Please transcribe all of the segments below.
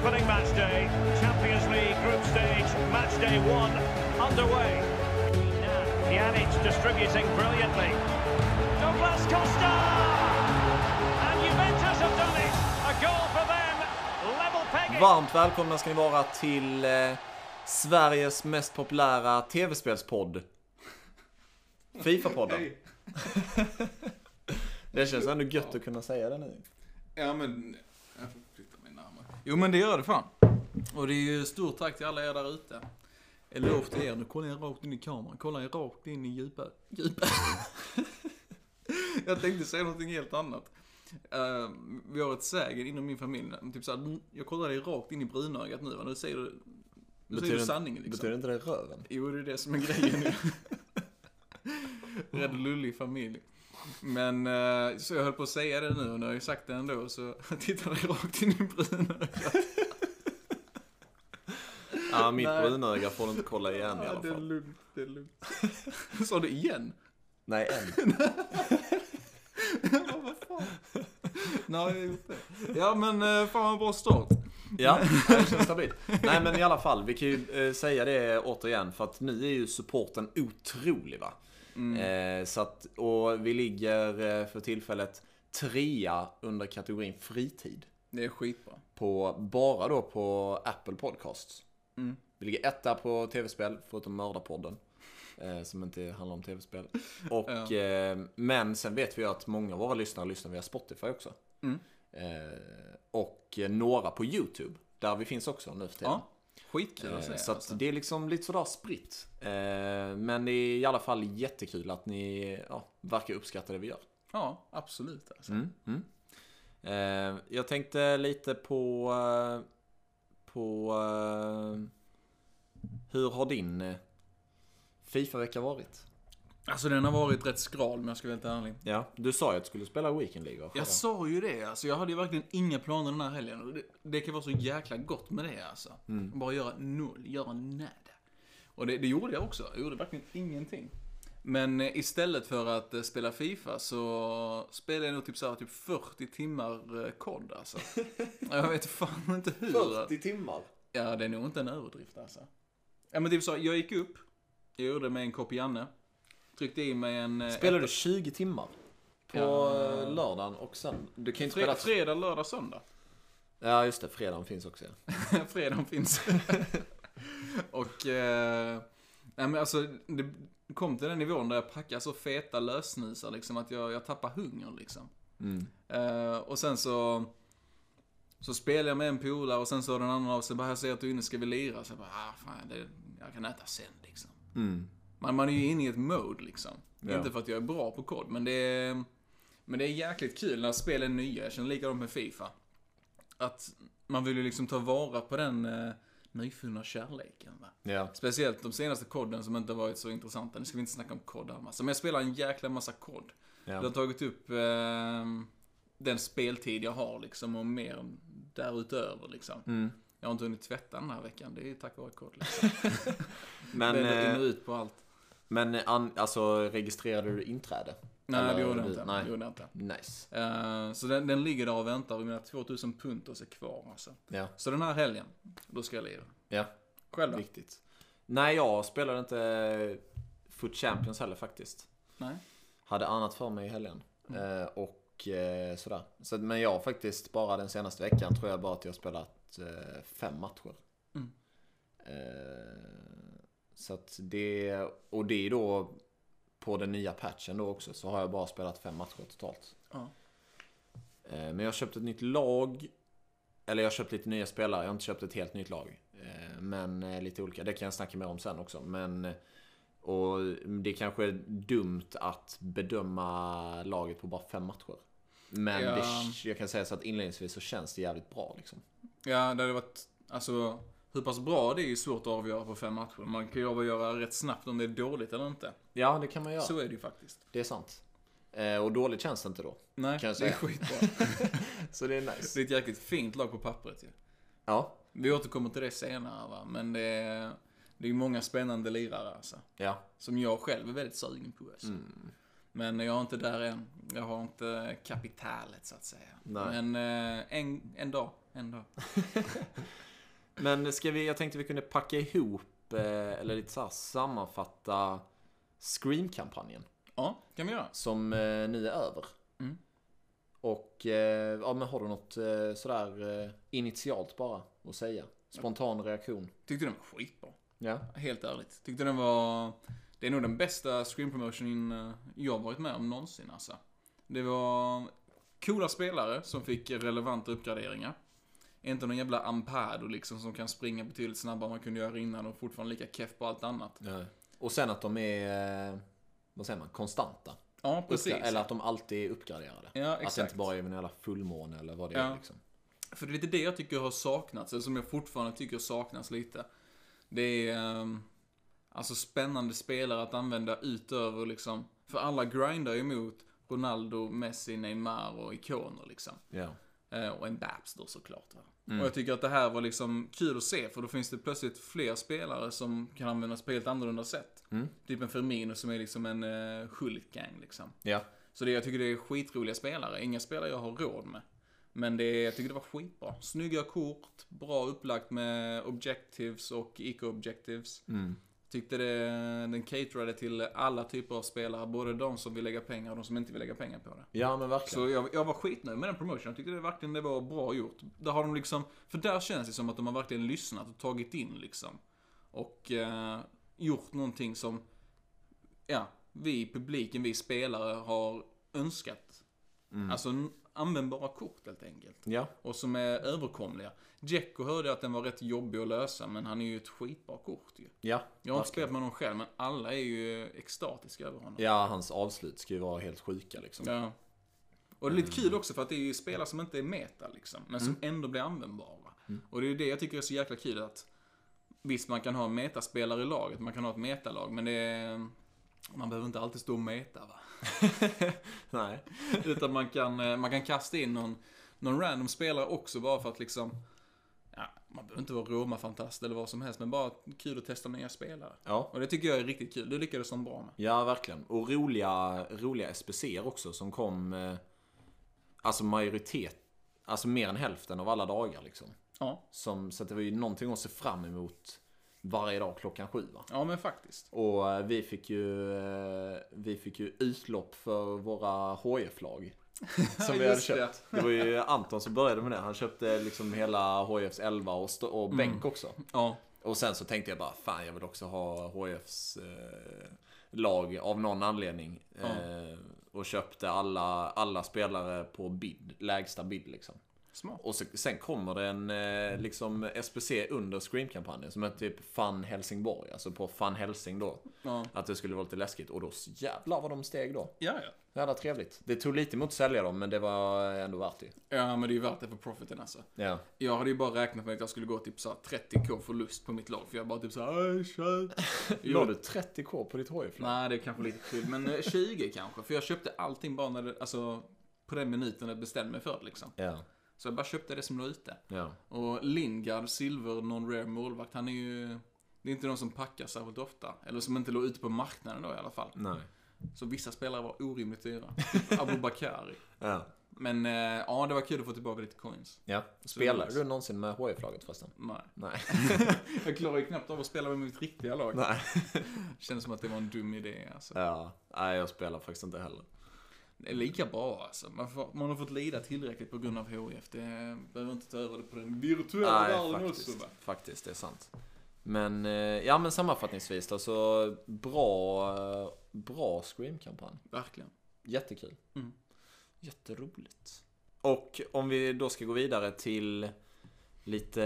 opening match day. Champions League group stage, match day one underway. Pjanic distributing brilliantly. Douglas Costa! And Juventus have done it. A goal for them. Level pegging. Varmt välkomna ska ni vara till eh, Sveriges mest populära tv-spelspodd. Fifa-podden. det känns ändå gött att kunna säga det nu. Ja men, jag får flytta mig närmare. Jo men det gör det fan. Och det är ju stort tack till alla er där ute. Eloge till er, nu kollar jag rakt in i kameran, kollar jag rakt in i djupa, djupa. jag tänkte säga någonting helt annat. Eh, vi har ett sägen inom min familj, typ såhär, jag kollar dig rakt in i brunögat nu och nu säger du, nu säger du sanningen liksom. Betyder inte det röven? Jo, det är det som är grejen. Rädd lullig familj. Men, eh, så jag höll på att säga det nu och nu har jag sagt det ändå, så tittar jag rakt in i brunögat. Ja, mitt Nej. brunöga får du inte kolla igen i alla Ja, det är fall. lugnt, det är lugnt. Sa du igen? Nej, än. Vad fan? Nej, jag har gjort det. Ja, men eh, fan vad bra start. Ja, det känns stabilt. Nej, men i alla fall, vi kan ju eh, säga det återigen, för att nu är ju supporten otrolig va. Eh, så att, och vi ligger eh, för tillfället trea under kategorin fritid. Det är skitbra. På, bara då på Apple Podcasts. Mm. Vi ligger etta på tv-spel, förutom Mördarpodden. Eh, som inte handlar om tv-spel. Och, Ja. eh, men sen vet vi att många av våra lyssnare lyssnar via Spotify också. Mm. Eh, och eh, några på YouTube, där vi finns också nu för tiden. Ja, skitkul att Eh, se. Så att alltså. det är liksom lite sådär spritt. Eh, Men det är i alla fall jättekul att ni ja, verkar uppskatta det vi gör. Ja, absolut alltså. Mm, mm. Eh, Jag tänkte lite på, på hur har din Fifa-vecka varit? Alltså den har varit rätt skral om jag ska vara helt ärlig. Ja, du sa ju att du skulle spela Weekend League? Jag sa ju det, alltså jag hade ju verkligen inga planer den här helgen. Det, det kan vara så jäkla gott med det alltså. Bara göra noll, göra nada. Och det, det gjorde jag också, jag gjorde verkligen ingenting. Men eh, istället för att eh, spela FIFA så spelade jag nog typ såhär typ 40 timmar eh, kod alltså. jag vet fan inte hur. 40 timmar? Ja, det är nog inte en överdrift alltså. Ja men typ så, jag gick upp, jag gjorde mig en kopp Janne. Tryckte i mig en... eh, Spelade du 20 timmar? På Ja. eh, lördagen och sen? Du kan ju inte Fre- spela... fredag, lördag, söndag. Ja, just det. Fredagen finns också ja. Fredagen finns. och, eh, nej men alltså, det kom till den nivån där jag packade så feta lösnusar liksom att jag, jag tappade hunger liksom. Mm. Eh, och sen så, så spelade jag med en polare och sen så den andra av sig bara, jag ser att du är inne, ska vi lira? Så jag bara, ah fan, det, jag kan äta sen liksom. Mm. Man, man är ju inne i ett mode liksom. Ja. Inte för att jag är bra på kod, men det är, men det är jäkligt kul när spel är nya. Jag känner likadant med Fifa. Att man vill ju liksom ta vara på den eh, nyfunna kärleken. Va? Ja. Speciellt de senaste kodden som inte varit så intressanta. Nu ska vi inte snacka om kod här massa. Men jag spelar en jäkla massa kod. ja. Det har tagit upp eh, den speltid jag har liksom och mer därutöver liksom. Mm. Jag har inte hunnit tvätta den här veckan. Det är tack vare kod liksom. Men, in eh, ut på allt. Men an, alltså registrerade du inträde? Nej, Eller det gjorde jag inte. nej. Det gjorde inte. Nice. Eh, så den, den ligger där och väntar och mina 2000 puntos är kvar alltså. Ja. Så den här helgen, då ska jag lira. Ja, Själv då? viktigt. Nej, jag spelade inte Foot Champions heller faktiskt. Nej? Hade annat för mig i helgen. Eh, och eh, sådär. Så, men jag har faktiskt bara den senaste veckan tror jag bara att jag har spelat fem matcher. Mm. Så det, och det är då på den nya patchen då också så har jag bara spelat fem matcher totalt. Ja. Eh, Men jag har köpt ett nytt lag. Eller jag har köpt lite nya spelare. Jag har inte köpt ett helt nytt lag. Eh, Men eh, lite olika. Det kan jag snacka mer om sen också. Men och det kanske är dumt att bedöma laget på bara fem matcher. Men Ja. det, jag kan säga så att inledningsvis så känns det jävligt bra liksom. Ja, det hade varit, alltså, hur pass bra det är ju svårt att avgöra på fem matcher. Man kan ju avgöra rätt snabbt om det är dåligt eller inte. Ja, det kan man göra. Så är det ju faktiskt. Det är sant. Eh, och dåligt känns det inte då. Nej, Kan jag det är säga. skitbra. Så det är nice. det är ett jäkligt fint lag på pappret ju. Ja, Vi återkommer till det senare va, men det är, det är många spännande lirare alltså. ja. Som jag själv är väldigt sugen på alltså. Mm. Men jag är inte där än. Jag har inte kapitalet så att säga. Nej. Men eh, en, en dag, en dag. Men ska vi, jag tänkte vi kunde packa ihop, eh, eller lite så här sammanfatta Scream-kampanjen. Ja, kan vi göra. Som eh, nu är över. Mm. Och, eh, ja men har du något sådär initialt bara att säga? Spontan reaktion? Tyckte den var skitbra. Ja. Helt ärligt. Tyckte den var... Det är nog den bästa eh, jag varit med om någonsin alltså. Det var coola spelare som fick relevanta uppgraderingar. Inte någon jävla Ampado liksom som kan springa betydligt snabbare än man kunde göra innan och fortfarande lika keff på allt annat. ja. Och sen att de är, eh, vad säger man, konstanta. Ja, precis. Uppgra- eller att de alltid är uppgraderade. Ja, Att det exakt. inte bara är en jävla fullmåne eller vad det Ja. är liksom. För det är lite det jag tycker har saknats, eller som jag fortfarande tycker saknas lite. Det är ehm, alltså spännande spelare att använda utöver liksom, för alla grindar ju emot Ronaldo, Messi, Neymar och ikoner liksom. Ja. Eh, och en Baps då såklart. Va? Mm. Och jag tycker att det här var liksom kul att se, för då finns det plötsligt fler spelare som kan användas på helt annorlunda sätt. Mm. Typ en Firmino som är liksom en uh, Hulk-gang liksom. Ja. Så det, jag tycker det är skitroliga spelare. Inga spelare jag har råd med. Men det, jag tycker det var skitbra. Snygga kort, bra upplagt med objectives och icke-objectives. Mm. Tyckte det, den caterade till alla typer av spelare. Både de som vill lägga pengar och de som inte vill lägga pengar på det. Ja men verkligen. Så jag, jag var skitnöjd med den promotionen. Jag tyckte det verkligen det var bra gjort. Där har de liksom, för där känns det som att de har verkligen lyssnat och tagit in liksom. Och eh, gjort någonting som, ja, vi publiken, vi spelare har önskat. Mm. Alltså användbara kort helt enkelt. Ja. Och som är överkomliga. Jacko hörde att den var rätt jobbig att lösa, men han är ju ett skitbra kort ju. Ja. Jag har inte spelat med honom själv, men alla är ju extatiska över honom. Ja, hans avslut ska ju vara helt sjuka liksom. Ja. Och det är lite kul också för att det är ju spelare som inte är meta liksom, men som ändå blir användbara. Och det är ju det jag tycker är så jäkla kul att Visst, man kan ha metaspelare i laget, man kan ha ett metalag, men det är... Man behöver inte alltid stå och meta va. Nej. Utan man kan, eh, man kan kasta in någon, någon random spelare också bara för att liksom... Ja, man behöver inte vara Roma-fantast eller vad som helst, men bara kul att testa nya spelare. Ja. Och det tycker jag är riktigt kul, det lyckades de bra med. Ja, verkligen. Och roliga, roliga SPCer också som kom, eh, alltså majoritet, alltså mer än hälften av alla dagar liksom. Ja, Som, så det var ju någonting att se fram emot varje dag klockan sju va. ja men faktiskt. Och eh, vi fick ju, eh, vi fick ju utlopp för våra HF-lag. Som vi hade Just det. köpt. Det var ju Anton som började med det. Han köpte liksom hela HFs 11 och, stå- och bänk också. Ja, Och sen så tänkte jag bara, fan jag vill också ha HFs eh, lag av någon anledning. Ja. Eh, och köpte alla, alla spelare på bid, lägsta bid liksom. Smart. Och så, sen kommer det en eh, liksom SPC under Scream-kampanjen som är typ Fun Helsingborg, alltså på Fun Helsing då. Ja, Att det skulle vara lite läskigt och då jävlar vad de steg då. ja. ja. Jävla trevligt. Det tog lite emot att sälja dem men det var ändå värt det. Ja, men det är ju värt det för profiten alltså. Ja. Jag hade ju bara räknat med att jag skulle gå typ såhär 30k förlust på mitt lag. För jag bara typ såhär, "Aj, kör. La du 30k på ditt HF-lag? Nej, det är kanske lite kul. Men eh, 20 kanske. För jag köpte allting bara när det, alltså, på den minuten jag bestämde mig för det liksom. Ja. Så jag bara köpte det som låg ute. Ja. Och Lingard, silver, non-rare målvakt, han är ju... Det är inte någon som packar särskilt ofta. Eller som inte låg ute på marknaden då i alla fall. Nej. Så vissa spelare var orimligt dyra. Typ Abu Bakari. Ja. Men eh, ja, det var kul att få tillbaka lite coins. Ja. Spelade du någonsin med HF-laget förresten? Nej. Nej. Jag klarar ju knappt av att spela med mitt riktiga lag. Nej. Kändes som att det var en dum idé alltså. Ja. Nej, jag spelar faktiskt inte heller. Det är lika bra alltså. Man, får, man har fått lida tillräckligt på grund av HIF. Det behöver inte ta över det på den virtuella Nej, världen faktiskt. också va? Faktiskt, det är sant. Men, eh, ja men sammanfattningsvis då, så bra, eh, bra Scream-kampanj. Verkligen. Jättekul. Mm. Jätteroligt. Och om vi då ska gå vidare till lite,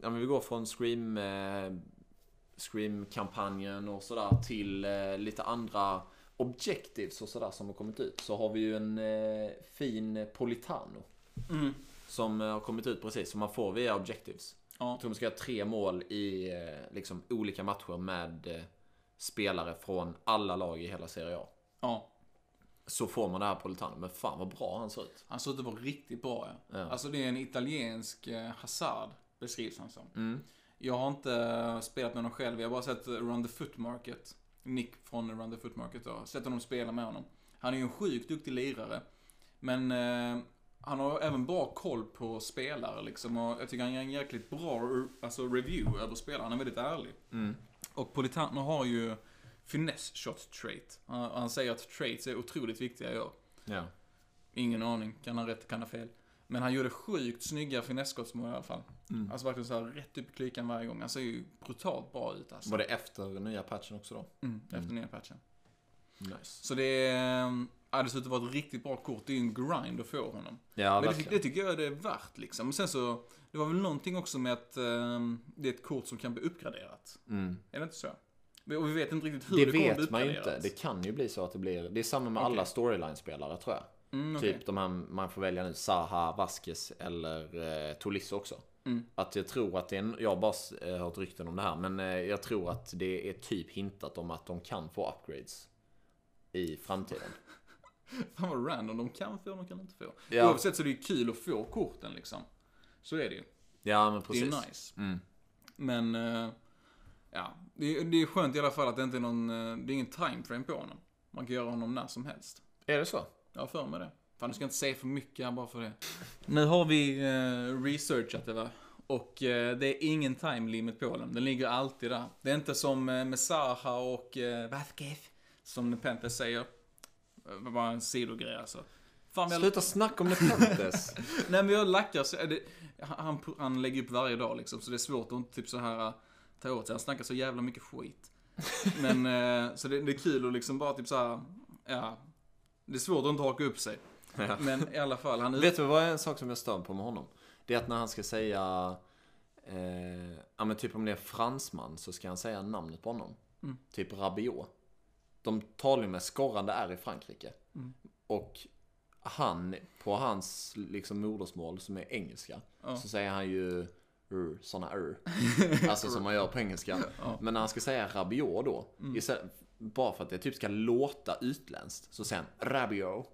ja men vi går från Scream, eh, Scream-kampanjen och sådär till lite andra objectives och sådär som har kommit ut. Så har vi ju en eh, fin Politano. Mm. Som eh, har kommit ut precis, som man får via objectives. Ja. Jag tror man ska göra tre mål i eh, liksom, olika matcher med eh, spelare från alla lag i hela Serie A. ja. Så får man det här Politano. Men fan vad bra han ser ut. Han såg ut att vara riktigt bra ja. Ja. Alltså det är en italiensk eh, Hazard, beskrivs han som. Mm. Jag har inte eh, spelat med honom själv, jag har bara sett Run the Foot Market. Nick från Run the Foot Market då. Sett honom spela med honom. Han är ju en sjukt duktig lirare. Men eh, han har även bra koll på spelare liksom. Och jag tycker han ger en jäkligt bra alltså, review över spelare. Han är väldigt ärlig. Och Politano har ju finesse shot trait. Han, han säger att traits är otroligt viktiga i år. Ja. Ingen aning, kan han rätt, kan han fel. Men han gjorde sjukt snygga finessskottsmål i alla fall. Alltså verkligen så här rätt upp i klykan varje gång. Han ser ju brutalt bra ut alltså. Var det efter nya patchen också då? Mm, efter nya patchen. Nice. Så det är, ja, det ser ut att vara ett riktigt bra kort. Det är ju en grind att få honom. Ja, Men det, det tycker jag det är värt liksom. Men sen så, det var väl någonting också med att ehm, det är ett kort som kan bli uppgraderat. Mm. Är det inte så? Och vi vet inte riktigt hur Det det, kommer bli vet man ju inte. Det kan ju bli så att det blir... Det är samma med Okej. alla storyline-spelare tror jag. Mm, okej. Typ de här man får välja nu, Zaha, Vasquez eller eh, Tolisso också. Mm. Att jag tror att det är en, jag har bara eh, hört rykten om det här, men eh, jag tror att det är typ hintat om att de kan få upgrades i framtiden. Fan vad random. De kan få, de kan inte få. Ja. Oavsett så är det ju kul att få korten liksom. Så är det ju. Ja, men Det precis. är ju nice. Mm. Men, eh, ja. Det, är- det är skönt i alla fall att det inte är någon, det är ingen time frame på honom. Man kan göra honom när som helst. Är det så? Jag har för mig det. Fan, du ska inte säga för mycket här bara för det. Nu har vi eh, researchat det va? Och eh, det är ingen time limit på den. Den ligger alltid där. Det är inte som eh, med Zaha och eh, Vasquez. Som Nepenthes säger. Eh, Bara en sidogrej alltså. Fan, jag, Sluta snacka om Nepenthes. nej men jag lackar så, är det, han, han lägger upp varje dag liksom. Så det är svårt att inte typ så här eh, ta åt sig. Han snackar så jävla mycket skit. Men, eh, så det, det är kul att liksom bara typ så här, ja. Det är svårt att inte haka upp sig. Ja. Men i alla fall, han ut... Vet du vad är en sak som jag stör på med honom? Det är att när han ska säga, eh, ja men typ om det är fransman så ska han säga namnet på honom. Mm. Typ Rabiot. De talar ju med skorrande R i Frankrike. Mm. Och han, på hans liksom modersmål som är engelska, Ja. så säger han ju ur, såna ur. Alltså som man gör på engelska. Ja. Men när han ska säga Rabiot då, Mm. istället, bara för att det typ ska låta utländskt, så säger han Rabiot.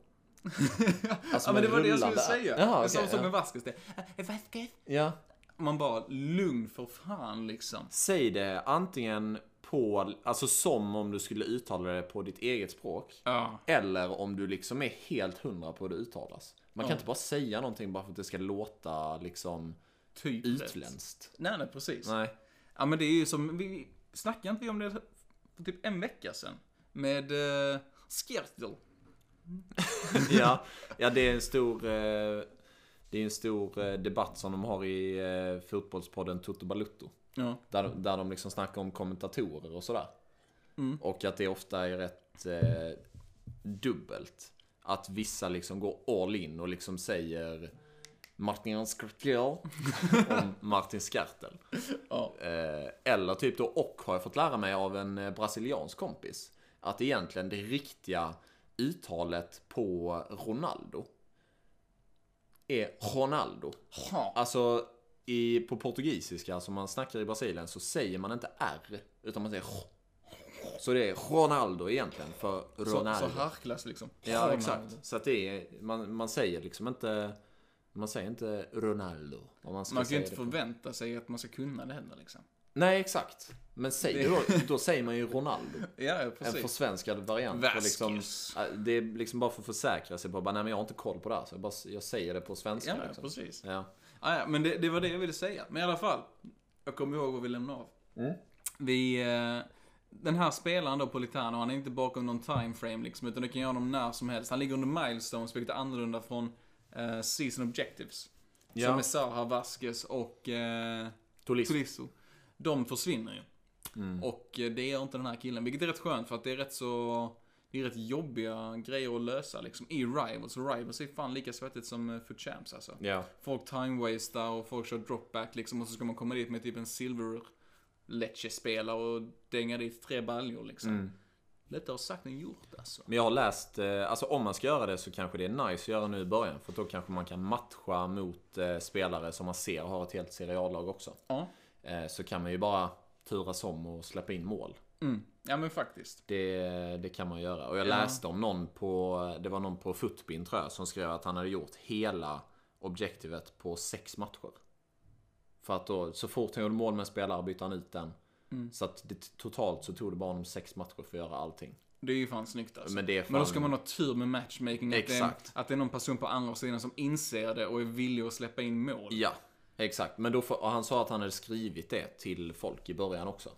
Alltså ja men det var det jag skulle säga. Jaha, sa okej, som ja. Vasquez det. Eh, Vasquez? Ja. Man bara, lugn för fan liksom. Säg det antingen på, alltså som om du skulle uttala det på ditt eget språk. Ja. Eller om du liksom är helt hundra på hur det uttalas. Man kan Ja. inte bara säga någonting bara för att det ska låta liksom Typ utländskt. Nej, nej, precis. Nej. Ja men det är ju som, vi snackade inte vi om det för typ en vecka sedan? Med uh, Skirtle. ja, ja, det är en stor, eh, det är en stor eh, debatt som de har i eh, fotbollspodden Toto Balutto. Ja. Där, där de liksom snackar om kommentatorer och sådär. Mm. Och att det ofta är rätt eh, dubbelt. Att vissa liksom går all in och liksom säger Martin Skrtel om Martin Skartel. Ja. Eh, eller typ då, och har jag fått lära mig av en brasiliansk kompis. Att egentligen det riktiga uttalet på Ronaldo är Ronaldo. Ha. Alltså i, på portugisiska som man snackar i Brasilien så säger man inte R utan man säger R. Så det är Ronaldo egentligen för Så, Ronaldo. så harklas liksom. ja Ronaldo. exakt. Så att det är, man, man säger liksom inte man säger inte Ronaldo. Man ska Man kan ju inte förvänta sig att man ska kunna det heller liksom. Nej exakt. Men säg Det- då, då säger man ju Ronaldo. Ja, ja, En precis. försvenskad variant. för Vasquez. Liksom, äh, det är liksom bara för att försäkra sig på bara, nej men jag har inte koll på det här. Så jag, bara, jag säger det på svenska Ja, liksom. precis. Ja. Ah, ja, men det, det var det jag ville säga. Men i alla fall. Jag kommer ihåg vad vi lämnade av. Mm. Vi, eh, den här spelaren då, Politano, han är inte bakom någon time frame liksom, utan du kan göra honom när som helst. Han ligger under milestones, vilket är annorlunda från eh, season objectives. Ja. Som är Zaha, Vasquez och eh, Tolisso. Tolisso. De försvinner ju. Mm. Och eh, det gör inte den här killen, vilket är rätt skönt för att det är rätt så... Det är rätt jobbiga grejer att lösa liksom i Rivals. Rivals är fan lika svettigt som uh, Foot Champs alltså. Ja. Folk time-wastar och folk kör dropback liksom och så ska man komma dit med typ en silver Lecce-spelare och dänga dit tre baljor liksom. Mm. Lättare sagt än gjort alltså. Men jag har läst, eh, alltså om man ska göra det så kanske det är nice att göra nu i början. För då kanske man kan matcha mot eh, spelare som man ser har ett helt seriallag också. Ja. Eh, så kan man ju bara turas om och släppa in mål. Mm. Ja men faktiskt. Det, det kan man göra. Och jag Ja. läste om någon på, det var någon på Footbin tror jag, som skrev att han hade gjort hela objektivet på sex matcher. För att då, så fort han gjorde mål med en spelare bytte han ut den. Mm. Så att det, totalt så tog det bara honom sex matcher för att göra allting. Det är ju fan snyggt alltså. Men fan... Men då ska man ha tur med matchmaking. Att det, är, Exakt. att det är någon person på andra sidan som inser det och är villig att släppa in mål. Ja, exakt. Men då får, och han sa att han hade skrivit det till folk i början också.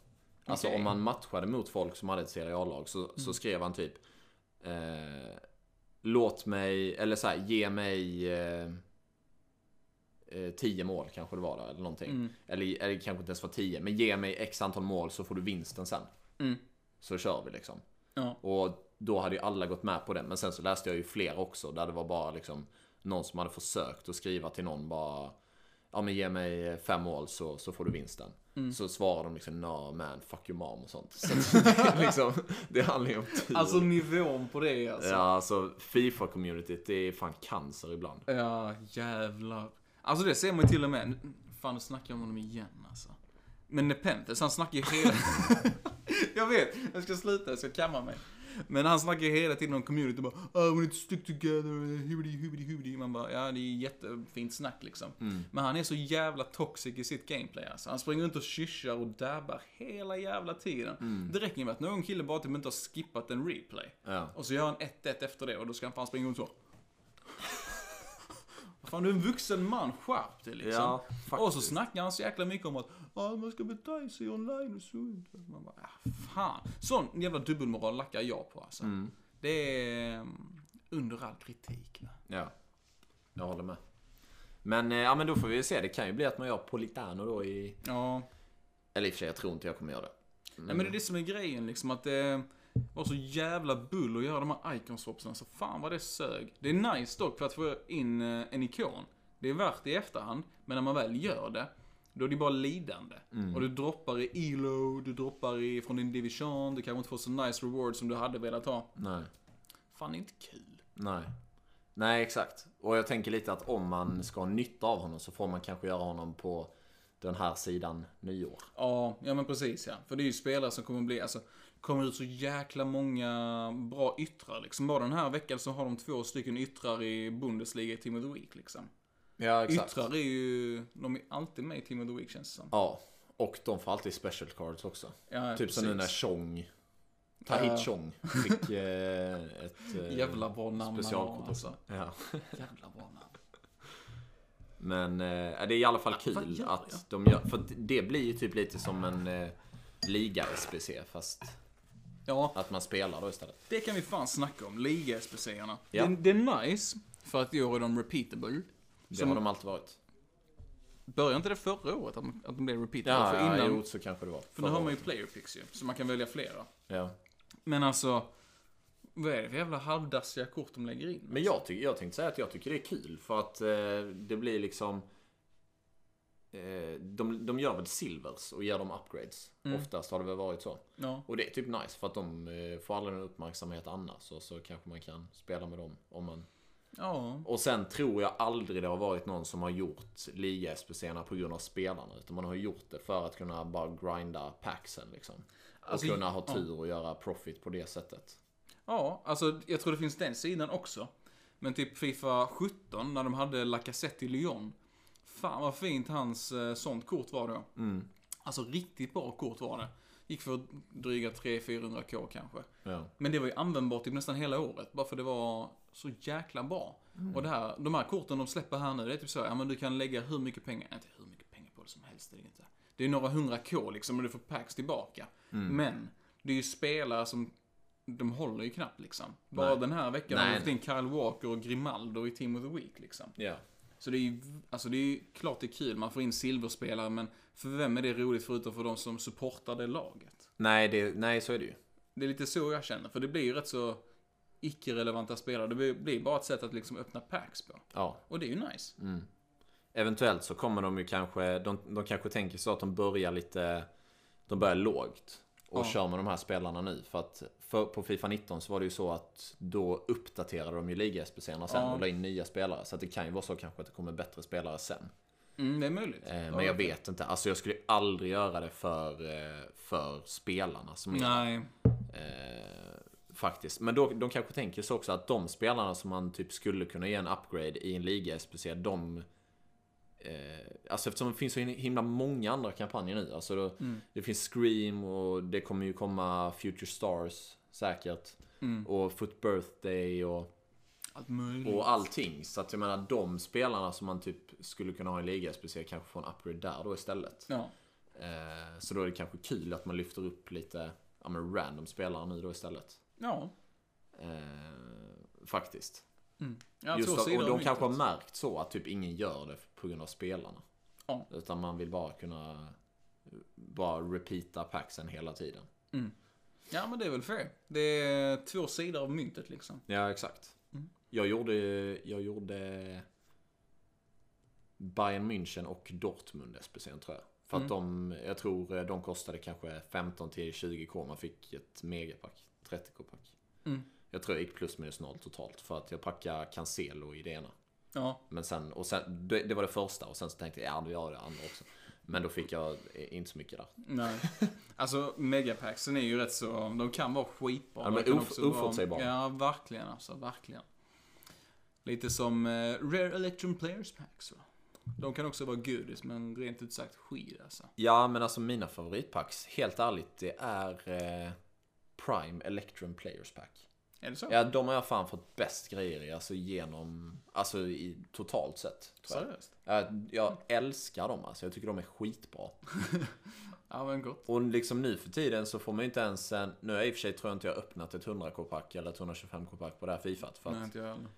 Alltså Okej. om man matchade mot folk som hade ett Serie A-lag så, så skrev han typ eh, Låt mig, eller så här, ge mig eh, eh, 10 mål kanske det var där, eller någonting. Mm. Eller, eller kanske inte ens var 10, men ge mig x antal mål så får du vinsten sen. Mm. Så kör vi liksom. Ja. Och då hade ju alla gått med på det. Men sen så läste jag ju fler också där det var bara liksom någon som hade försökt att skriva till någon bara Ja men ge mig fem mål så, så får du vinsten. Mm. Så svarar de liksom no man, fuck your mom och sånt. Så det, liksom, det handlar ju om tur. Alltså nivån på det alltså. ja, alltså Fifa-communityt det är fan cancer ibland. Ja, jävlar. Alltså det ser man ju till och med. Fan, nu snackar jag om honom igen alltså. Men Nepenthes, han snackar ju hela... jag vet, jag ska sluta, jag ska kamma mig. Men han snackar ju hela tiden om community bara oh, we need to stick together, hubidi, hubidi, hubidi. Man bara, ja det är jättefint snack liksom. Men han är så jävla toxic i sitt gameplay alltså. Han springer runt och kyschar och dabbar hela jävla tiden. Det räcker med att någon kille bara typ inte har skippat en replay. Ja. Och så gör han 1-1 efter det och då ska han fan springa runt så. Fan du är en vuxen man, skärp dig liksom. Ja, och så snackar han så jäkla mycket om att ah, man ska bete sig online och så. Man bara, ah, fan. Sån jävla dubbelmoral lackar jag på alltså. Mm. Det är mm, under all kritik. Va? Ja, jag håller med. Men, eh, ja, men då får vi se. Det kan ju bli att man gör Politano då i... Ja, Eller i och för sig, jag tror inte jag kommer göra det. Nej men det är det som är grejen liksom att det var så jävla bull att göra de här iconswapsen. Så fan vad det sög. Det är nice dock för att få in eh, en ikon. Det är värt det i efterhand. Men när man väl gör det, då är det bara lidande. Och du droppar i elo, du droppar i, från din division, du kanske inte får så nice reward som du hade velat ha. Nej. Fan det är inte kul. Nej. Nej, exakt. Och jag tänker lite att om man ska ha nytta av honom så får man kanske göra honom på den här sidan nyår. Ja, ja men precis ja. För det är ju spelare som kommer bli, alltså, kommer ut så jäkla många bra yttrar liksom. Bara den här veckan så har de två stycken yttrar i Bundesliga i Team of the Week liksom. Ja, Yttrar är ju, de är alltid med i Team of the Week känns det som. Ja, och de får alltid special cards också. Ja, typ som nu när Chong, Tahit Ja. Chong, fick eh, ett eh, Jävla bra namn specialkort alltså. också. Ja. Jävla bra namn. Men eh, det är i alla fall kul gör att de gör, för det blir ju typ lite som en eh, liga-SPC fast Ja, att man spelar då istället. det kan vi fan snacka om. Liga-SPC-erna. Ja. Det, det är nice, för att i år är de repeatable. Det Som- har de alltid varit. Började inte det förra året att, att de blev repeatable? Ja, för ja innan, jo, så kanske det var. för nu har man ju player picks ju, så man kan välja flera. Ja. Men alltså, vad är det för jävla halvdassiga kort de lägger in? Men jag, ty- jag tänkte säga att jag tycker det är kul för att eh, det blir liksom de, de gör väl silvers och ger dem upgrades. Mm. Oftast har det väl varit så. Ja, Och det är typ nice för att de eh, får aldrig någon uppmärksamhet annars. Och så kanske man kan spela med dem om man... ja, Och sen tror jag aldrig det har varit någon som har gjort liga SPC'erna på grund av spelarna. Utan man har gjort det för att kunna bara grinda packsen liksom. Och Alltså, kunna ha ja. tur och göra profit på det sättet. ja, alltså jag tror det finns den sidan också. Men typ Fifa 17, när de hade Lacazette i Lyon. Fan vad fint hans eh, sånt kort var då. Mm. Alltså riktigt bra kort var det. Gick för dryga 300-400k kanske. Ja. Men det var ju användbart typ nästan hela året, bara för det var så jäkla bra. Och det här, de här korten de släpper här nu, det är typ så, ja men du kan lägga hur mycket pengar, inte hur mycket pengar på det som helst, det är inte. Det är några hundra k liksom, och du får packs tillbaka. Men, det är ju spelare som, de håller ju knappt liksom. Bara Nej. den här veckan har vi fått in Kyle Walker och Grimaldo i Team of the Week liksom. Ja. Så det är ju, alltså det är ju klart det är kul, man får in silverspelare, men för vem är det roligt förutom för de som supportar det laget? Nej, det, nej, så är det ju. Det är lite så jag känner, för det blir ju rätt så icke-relevanta spelare. Det blir- bara ett sätt att liksom öppna packs på. Ja. Och det är ju nice. Eventuellt så kommer de ju kanske, de, de kanske tänker så att de börjar lite, de börjar lågt. Och Ja. kör med de här spelarna nu. För att för, på Fifa 19 så var det ju så att då uppdaterade de ju liga-SPC'erna sen Ja. och la in nya spelare. Så att det kan ju vara så kanske att det kommer bättre spelare sen. Mm, det är möjligt. Eh, men jag vet inte. Alltså jag skulle aldrig göra det för, eh, för spelarna som Nej. Eh, faktiskt. Men då, de kanske tänker så också att de spelarna som man typ skulle kunna ge en upgrade i en liga SPC, de... Eh, alltså eftersom det finns så himla många andra kampanjer nu. Alltså då, Mm. Det finns Scream och det kommer ju komma Future Stars säkert. Mm. Och Foot Birthday och, Allt möjligt. och allting. Så att jag menar de spelarna som man typ skulle kunna ha i liga SPC kanske får en upgrade där då istället. Ja. Eh, så då är det kanske kul att man lyfter upp lite ja, men random spelare nu då istället. Ja. Eh, faktiskt. Mm. Just sidor och de kanske har märkt så att typ ingen gör det på grund av spelarna. Ja. Utan man vill bara kunna bara repeata packsen hela tiden. Mm. Ja, men det är väl fair. Det är två sidor av myntet liksom. Ja, exakt. Mm. Jag gjorde, jag gjorde Bayern München och Dortmund SPC tror jag. För att Mm. de, jag tror de kostade kanske 15 till 20k. Man fick ett megapack. 30k pack. Mm. Jag tror jag gick plus minus noll totalt. För att jag packade Cancelo i det ena. Ja. Men sen, och sen, det, det var det första och sen så tänkte jag, ja, vi gör det andra också. Men då fick jag inte så mycket där. Nej. Alltså, megapacksen är ju rätt så, de kan vara skitbra. Ja, men kan of- oförutsägbara. Ja, verkligen alltså, verkligen. Lite som eh, Rare Electron Players Packs va? De kan också vara godis, men rent ut sagt skit alltså. Ja, men alltså mina favoritpacks, helt ärligt, det är eh, Prime Electrum Players Pack. Är det så? Ja, de har jag fan fått bäst grejer i, alltså genom, alltså i totalt sett. Seriöst? Jag, jag älskar dem alltså, jag tycker de är skitbra. Ja, men gott. Och liksom nu för tiden så får man ju inte ens en, nu har jag i och för sig tror jag inte jag har öppnat ett 100k-pack eller ett 125k-pack på det här Fifat. För att Nej, inte jag heller.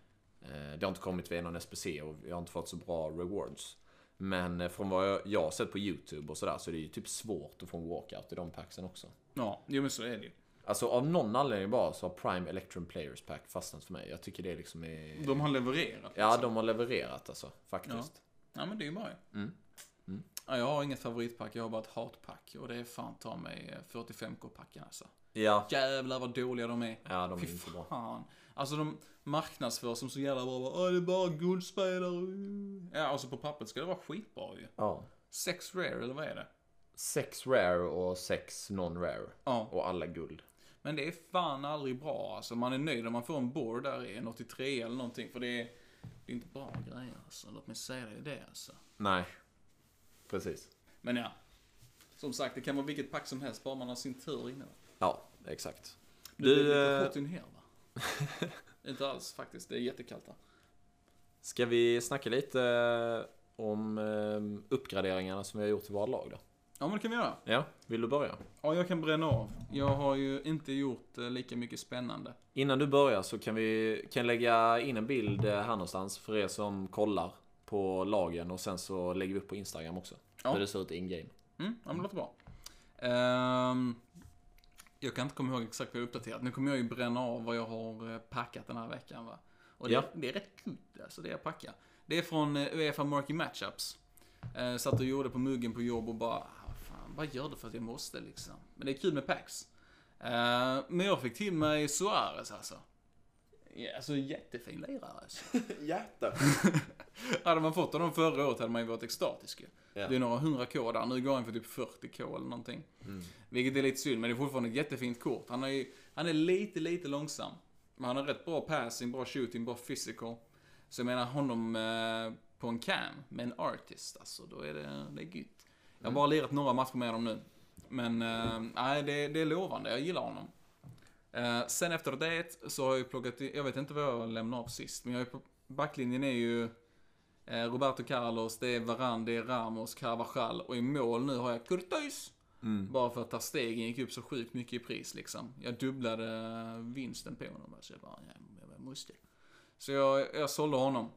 Eh, Det har inte kommit via någon SPC och jag har inte fått så bra rewards. Men eh, från vad jag, jag har sett på YouTube och sådär så är det ju typ svårt att få en walkout i de packsen också. Ja, jo men så är det ju. Alltså av någon anledning bara så har Prime Electrum Players Pack fastnat för mig. Jag tycker det liksom är... De har levererat. Ja, liksom. de har levererat alltså. Faktiskt. Ja, men det är ju bra. Mm. Mm. Ja, jag har inget favoritpack, jag har bara ett hatpack. Och det är fan ta mig eh, 45k-packen alltså. Ja. Jävlar vad dåliga de är. Ja, de är Fy inte bra. fan. Alltså de marknadsförs som så jävla bra. Bara, Åh, det är bara guldspelare. Ja, alltså på pappret ska det vara skitbra ju. Ja. Sex rare, eller vad är det? Sex rare och sex non-rare. Ja. Och alla guld. Men det är fan aldrig bra alltså. Man är nöjd om man får en board där i en 83 eller någonting. För det är, det är inte bra grejer alltså. Låt mig säga det, det alltså. Nej. Precis. Men ja. Som sagt, det kan vara vilket pack som helst, bara man har sin tur inne. Ja, exakt. Det Du, lite eh, hot in here va? inte alls faktiskt, det är jättekallt här. Ska vi snacka lite om eh, uppgraderingarna som vi har gjort i våra lag då? Ja men det kan vi göra. Ja, vill du börja? Ja, jag kan bränna av. Jag har ju inte gjort eh, lika mycket spännande. Innan du börjar så kan vi kan lägga in en bild eh, här någonstans för er som kollar på lagen och sen så lägger vi upp på Instagram också. Ja. Hur det ser ut in game. Mm, ja men det låter bra. Ehm, jag kan inte komma ihåg exakt vad jag uppdaterat. Nu kommer jag ju bränna av vad jag har eh, packat den här veckan va. Och det, Ja. det är rätt kul alltså, det jag packar. Det är från Uefa Marky Matchups. Satt och gjorde på muggen på jobb och bara, vad gör det för att jag måste liksom. Men det är kul med packs. Eh, men jag fick till mig Suarez alltså. Ja, alltså jättefin lirare alltså. Hjärta! Hade man fått honom förra året hade man ju varit extatisk ju. Ja. Det är några hundra K där. Nu går han för typ 40K eller någonting. Vilket är lite synd, men det är fortfarande ett jättefint kort. Han är, ju- han är lite, lite långsam. Men han har rätt bra passing, bra shooting, bra physical. Så jag menar honom eh, på en cam med en artist, alltså då är det, det är gött. Jag har bara lirat några matcher med dem nu. Men eh, nej, det, det är lovande. Jag gillar honom. Eh, sen efter det så har jag ju plockat jag vet inte vad jag lämnade av sist, men jag är på, backlinjen är ju eh, Roberto Carlos, det är Varan, det är Ramos, Carvajal och i mål nu har jag Courtois. Mm. Bara för att ta stegen gick upp så sjukt mycket i pris liksom. Jag dubblade vinsten på honom. Så jag bara, ja, jag måste. Så jag, jag sålde honom.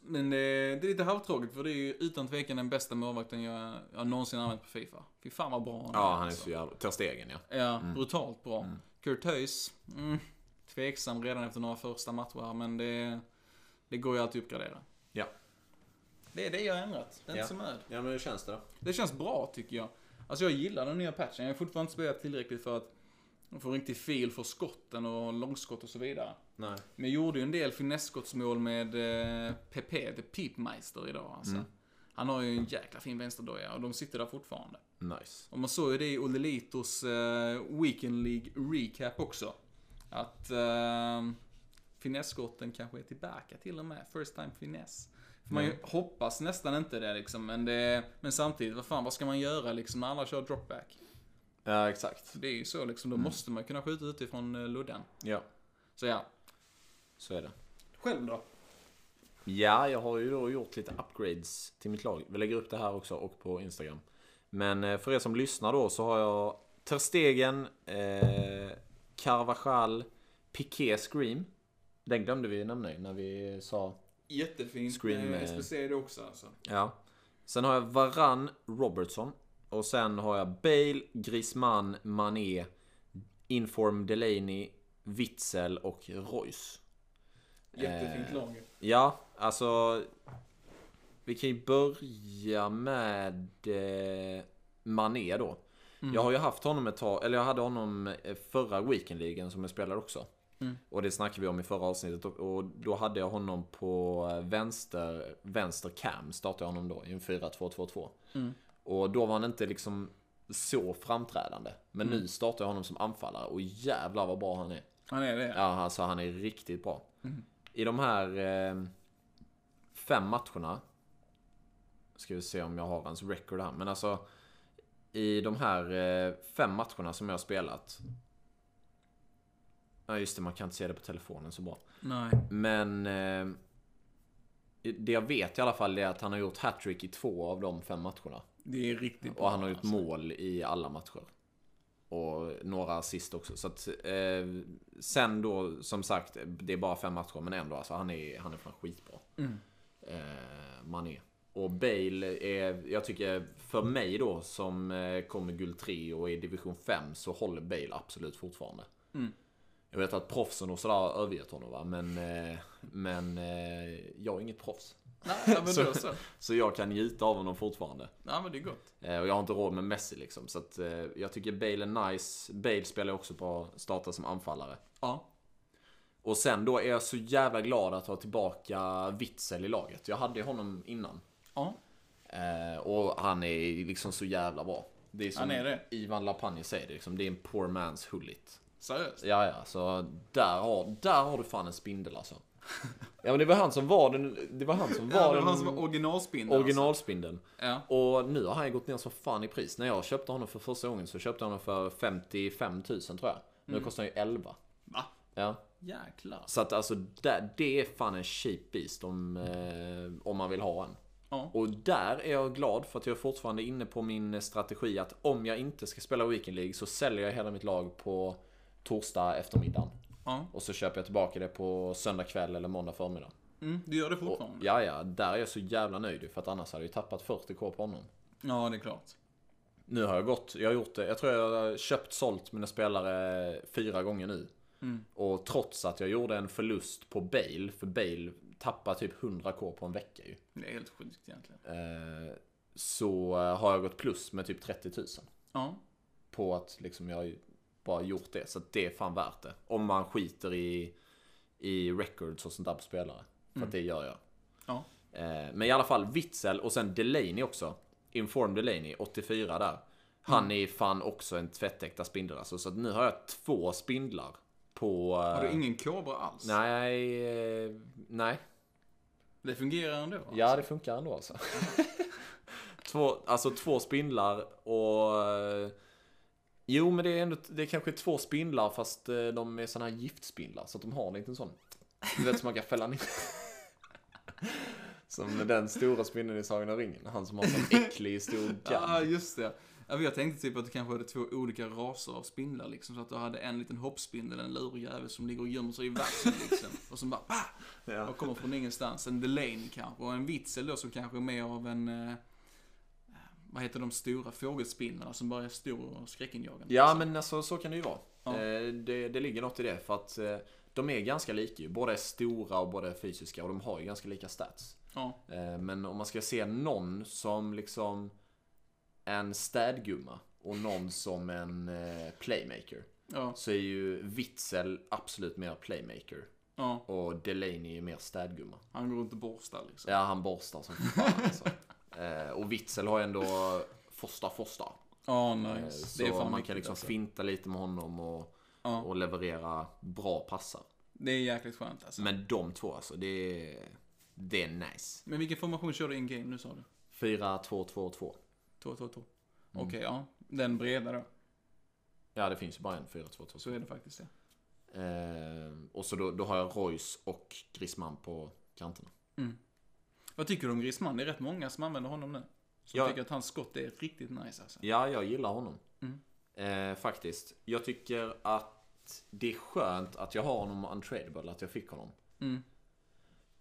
Men det, det är lite halvtråkigt för det är ju utan tvekan den bästa målvakten jag, jag någonsin använt på Fifa. Fy fan vad bra han Ja, han är alltså. så jävla... Ta stegen ja. Ja, brutalt bra. Kurt Höjs, mm, tveksam redan efter några första matcher men det, det går ju alltid att uppgradera. Ja. Det är det jag har ändrat. Det är Ja. så med. Ja, men hur känns det då? Det känns bra tycker jag. Alltså jag gillar den nya patchen. Jag har fortfarande inte spelat tillräckligt för att få riktig fil för skotten och långskott och så vidare. Nej. Men jag gjorde ju en del finesskottsmål med eh, PP, the Peepmeister idag alltså. Mm. Han har ju en jäkla fin vänsterdoja och de sitter där fortfarande. Nice. Och man såg ju det i Olle Litos eh, Weekend League Recap också. Att eh, finesskotten kanske är tillbaka till och med. First time finess. För man ju hoppas nästan inte det liksom, men, det, men samtidigt, vad fan, vad ska man göra liksom när alla kör dropback? Ja, exakt. Det är ju så liksom, Mm. då måste man kunna skjuta utifrån uh, ludden. Ja, Så ja. Så är det. Själv då? Ja, jag har ju då gjort lite upgrades till mitt lag. Vi lägger upp det här också och på Instagram. Men eh, för er som lyssnar då så har jag Ter Stegen, eh, Carvajal, Piqué Scream. Den glömde vi nämna när vi sa... Jättefint. Scream, eh, SPC är det också alltså. Ja. Sen har jag Varan Robertson. Och sen har jag Bale, Griezmann, Mané, Inform Delaney, Witzel och Royce. Jättefint Eh, lag. Ja, alltså... Vi kan ju börja med eh, Mané då. Jag har ju haft honom ett tag, eller jag hade honom eh, förra weekendligan som jag spelade också. Mm. Och det snackade vi om i förra avsnittet och, då hade jag honom på eh, vänster, vänster cam, startade jag honom då i en 4-2-2-2. Mm. Och då var han inte liksom så framträdande. Men nu startar jag honom som anfallare och jävlar vad bra han är. Han är det. Ja, alltså han är riktigt bra. I de här eh, fem matcherna. Ska vi se om jag har hans record här. Men alltså. I de här eh, fem matcherna som jag har spelat. Ja just det, man kan inte se det på telefonen så bra. Nej. Men eh, det jag vet i alla fall är att han har gjort hattrick i två av de fem matcherna. Det är riktigt bra. Och han har gjort alltså. mål i alla matcher. Och några assist också. Så att, eh, sen då, som sagt, det är bara fem matcher. Men ändå, alltså, han är, han är fan skitbra. Mm. Eh, Mané. Och Bale är, jag tycker, för mig då, som eh, kommer guld 3 och är i division 5, så håller Bale absolut fortfarande. Mm. Jag vet att proffsen och sådär har övergett honom va, men, eh, men eh, jag är inget proffs. Nej, men Så- då så. Så jag kan njuta av honom fortfarande. Ja, men det är gott. Eh, Och jag har inte råd med Messi liksom. Så att, eh, jag tycker Bale är nice. Bale spelar också på starta som anfallare. Ja. Och sen då är jag så jävla glad att ha tillbaka Witzel i laget. Jag hade honom innan. Ja. Eh, och han är liksom så jävla bra. Det är som Han är det. Ivan Lapanje säger, det, liksom, det är en poor man's hullit. Seriöst. Ja, ja, så där har, där har du fan en spindel alltså. Ja men det var han som var den, det var han som var Ja, det den var han som var originalspindeln. originalspindeln. Alltså. Ja. Och nu har han gått ner så fan i pris. När jag köpte honom för första gången så köpte jag honom för 55 000 tror jag. Nu Mm. kostar han ju 11. Va? Ja. Jäklar. Så att alltså det, det är fan en cheap beast om, eh, om man vill ha en. Ja. Och där är jag glad för att jag är fortfarande inne på min strategi att om jag inte ska spela Weekend League så säljer jag hela mitt lag på torsdag eftermiddag. Ja. Och så köper jag tillbaka det på söndag kväll eller måndag förmiddag. Mm, du gör det Och, fortfarande? ja, ja, där är jag så jävla nöjd för att annars hade jag tappat 40k på honom. Ja, det är klart. Nu har jag gått, jag har gjort det, jag tror jag har köpt, sålt mina spelare fyra gånger nu. Mm. Och trots att jag gjorde en förlust på Bale, för Bale tappar typ 100k på en vecka ju. Det är helt sjukt egentligen. Eh, så har jag gått plus med typ 30 000. Ja. På att liksom jag bara gjort det. Så det är fan värt det. Om man skiter i, i records och sånt där på spelare. För att det gör jag. Ja. Eh, men i alla fall Witzel och sen Delaney också. Inform Delaney, 84 där. Han är fan också en tvättäkta spindel alltså. Så nu har jag två spindlar på... Har du eh, ingen kobra alls? Nej, eh, nej. Det fungerar ändå? Alltså. Ja, det funkar ändå alltså. två, alltså två spindlar och... eh, Jo, men det är ändå, det är kanske två spindlar fast eh, de är såna här giftspindlar. Så att de har en liten sån, du vet som man kan fälla ner. Som den stora spindeln i Sagan om ringen. Han som har sån äcklig stor Ja, gadd. just det. Ja, jag tänkte typ att du kanske hade två olika raser av spindlar liksom. Så att du hade en liten hoppspindel, en lurig jävel som ligger och gömmer sig i vassen liksom. Och som bara bah! Ja. Och kommer från ingenstans. En Delaney kanske. Och en Witzel då som kanske är mer av en... Vad heter de stora fågelspindlarna som bara är stor och skräckinjagande? Ja, men alltså så kan det ju vara. Ja. Eh, Det, det ligger något i det. För att eh, de är ganska lika ju. Båda är stora och båda är fysiska och de har ju ganska lika stats. Ja. Eh, Men om man ska se någon som liksom en städgumma och någon som en playmaker. Ja. Så är ju Witzel absolut mer playmaker. Ja. Och Delaney är mer städgumma. Han går runt och borstar liksom. Ja, han borstar som fan alltså. Eh, Och Witzel har ändå Fosta Fosta. Ja, Eh, nice. Så det är fan man kan liksom alltså. finta lite med honom och, Ja. och leverera bra passar. Det är jäkligt skönt alltså. Men, Men de två alltså, det är, det är nice. vilken formation kör du in game nu sa du? 4-2-2-2. 2, 2, 2. Mm. Okej, ja. Den breda då. Ja, det finns ju bara en 4-2-2. Så är det faktiskt det. Eh, och så då, då har jag Royce och Griezmann på kanterna. Vad tycker du om Griezmann? Det är rätt många som använder honom nu. Som Ja. tycker att hans skott är riktigt nice alltså. Ja, jag gillar honom. Mm. Eh, faktiskt. Jag tycker att det är skönt att jag har honom untradable, att jag fick honom. Mm.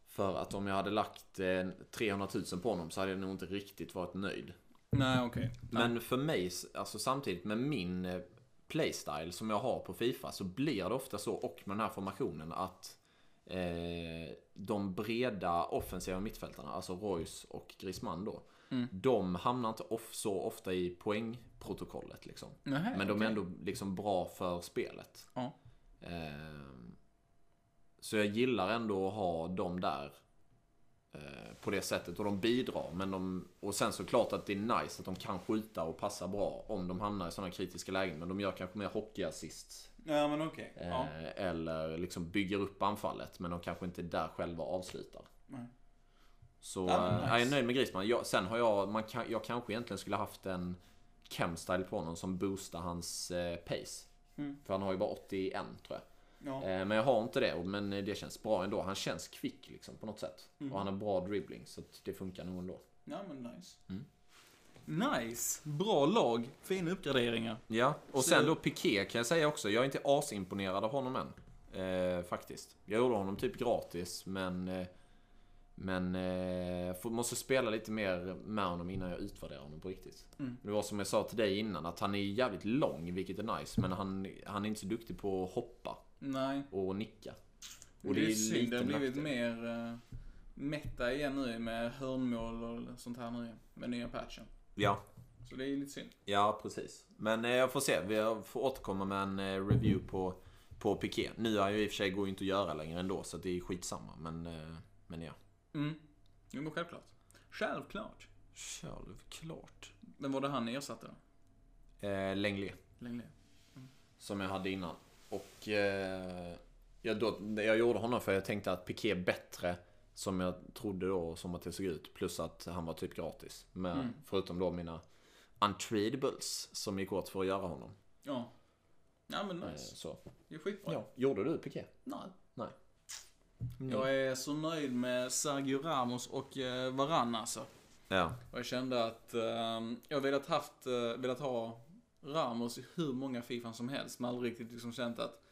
För att om jag hade lagt eh, 300 000 på honom så hade jag nog inte riktigt varit nöjd. Nej, okej. Men för mig, alltså samtidigt med min eh, playstyle som jag har på Fifa så blir det ofta så, och med den här formationen, att eh, de breda offensiva mittfältarna, alltså Royce och Griezmann då, Mm. de hamnar inte off, så ofta i poängprotokollet liksom. Nähä, Men de är okej. ändå liksom bra för spelet. Ja. Ehm, så jag gillar ändå att ha dem där. eh, På det sättet. Och de bidrar. Men de, och sen såklart att det är nice att de kan skjuta och passa bra om de hamnar i sådana kritiska lägen. Men de gör kanske mer hockeyassist. Ja, men eh, Ja. Eller liksom bygger upp anfallet. Men de kanske inte är där själva avslutar. Nej. Så Ja, men eh, nice. jag är nöjd med Griezmann. Jag, sen har jag, man kan, jag kanske egentligen skulle haft en chem-style på honom som boostar hans eh, pace. Mm. För han har ju bara 81 tror jag. Ja. Eh, men jag har inte det, men det känns bra ändå. Han känns kvick liksom på något sätt. Mm. Och han har bra dribbling, så det funkar nog ändå. ja, men nice. Mm. Nice. Bra lag. Fina uppgraderingar. Ja, och Så- sen då Piqué kan jag säga också. Jag är inte asimponerad av honom än. Eh, faktiskt. Jag gjorde honom typ gratis, men... Eh, men eh, får, måste spela lite mer med honom innan jag utvärderar honom på riktigt. Mm. Det var som jag sa till dig innan, att han är jävligt lång, vilket är nice. Men han, han är inte så duktig på att hoppa Nej. och nicka. Och det är synd. Det har blivit nackdel. mer uh, meta igen nu med hörnmål och sånt här nu. Med nya patchen. Ja, Så det är lite synd. Ja, precis. Men eh, jag får se. Vi får återkomma med en eh, review på, på Piqué. Nu är ju i och för sig går inte att göra längre ändå, så det är skitsamma. Men, eh, men ja. Mm. Jo, men självklart. Självklart. Självklart. Men var det han ersatte då? Eh, Lenglet, Länge. som jag hade innan. Och eh, jag, då, jag gjorde honom för jag tänkte att Piqué är bättre, som jag trodde då, som att det såg ut. Plus att han var typ gratis. Men, Mm. Förutom då mina untradables som gick åt för att göra honom. Ja. Ja, men Eh, nice. så. Det är skitbra. Ja. Gjorde du Piqué? Nej. Nej. Jag är så nöjd med Sergio Ramos och eh, Varann alltså. Ja. Och jag kände att eh, jag velat haft, eh, velat ha Ramos i hur många Fifan som helst. Men aldrig riktigt liksom känt att,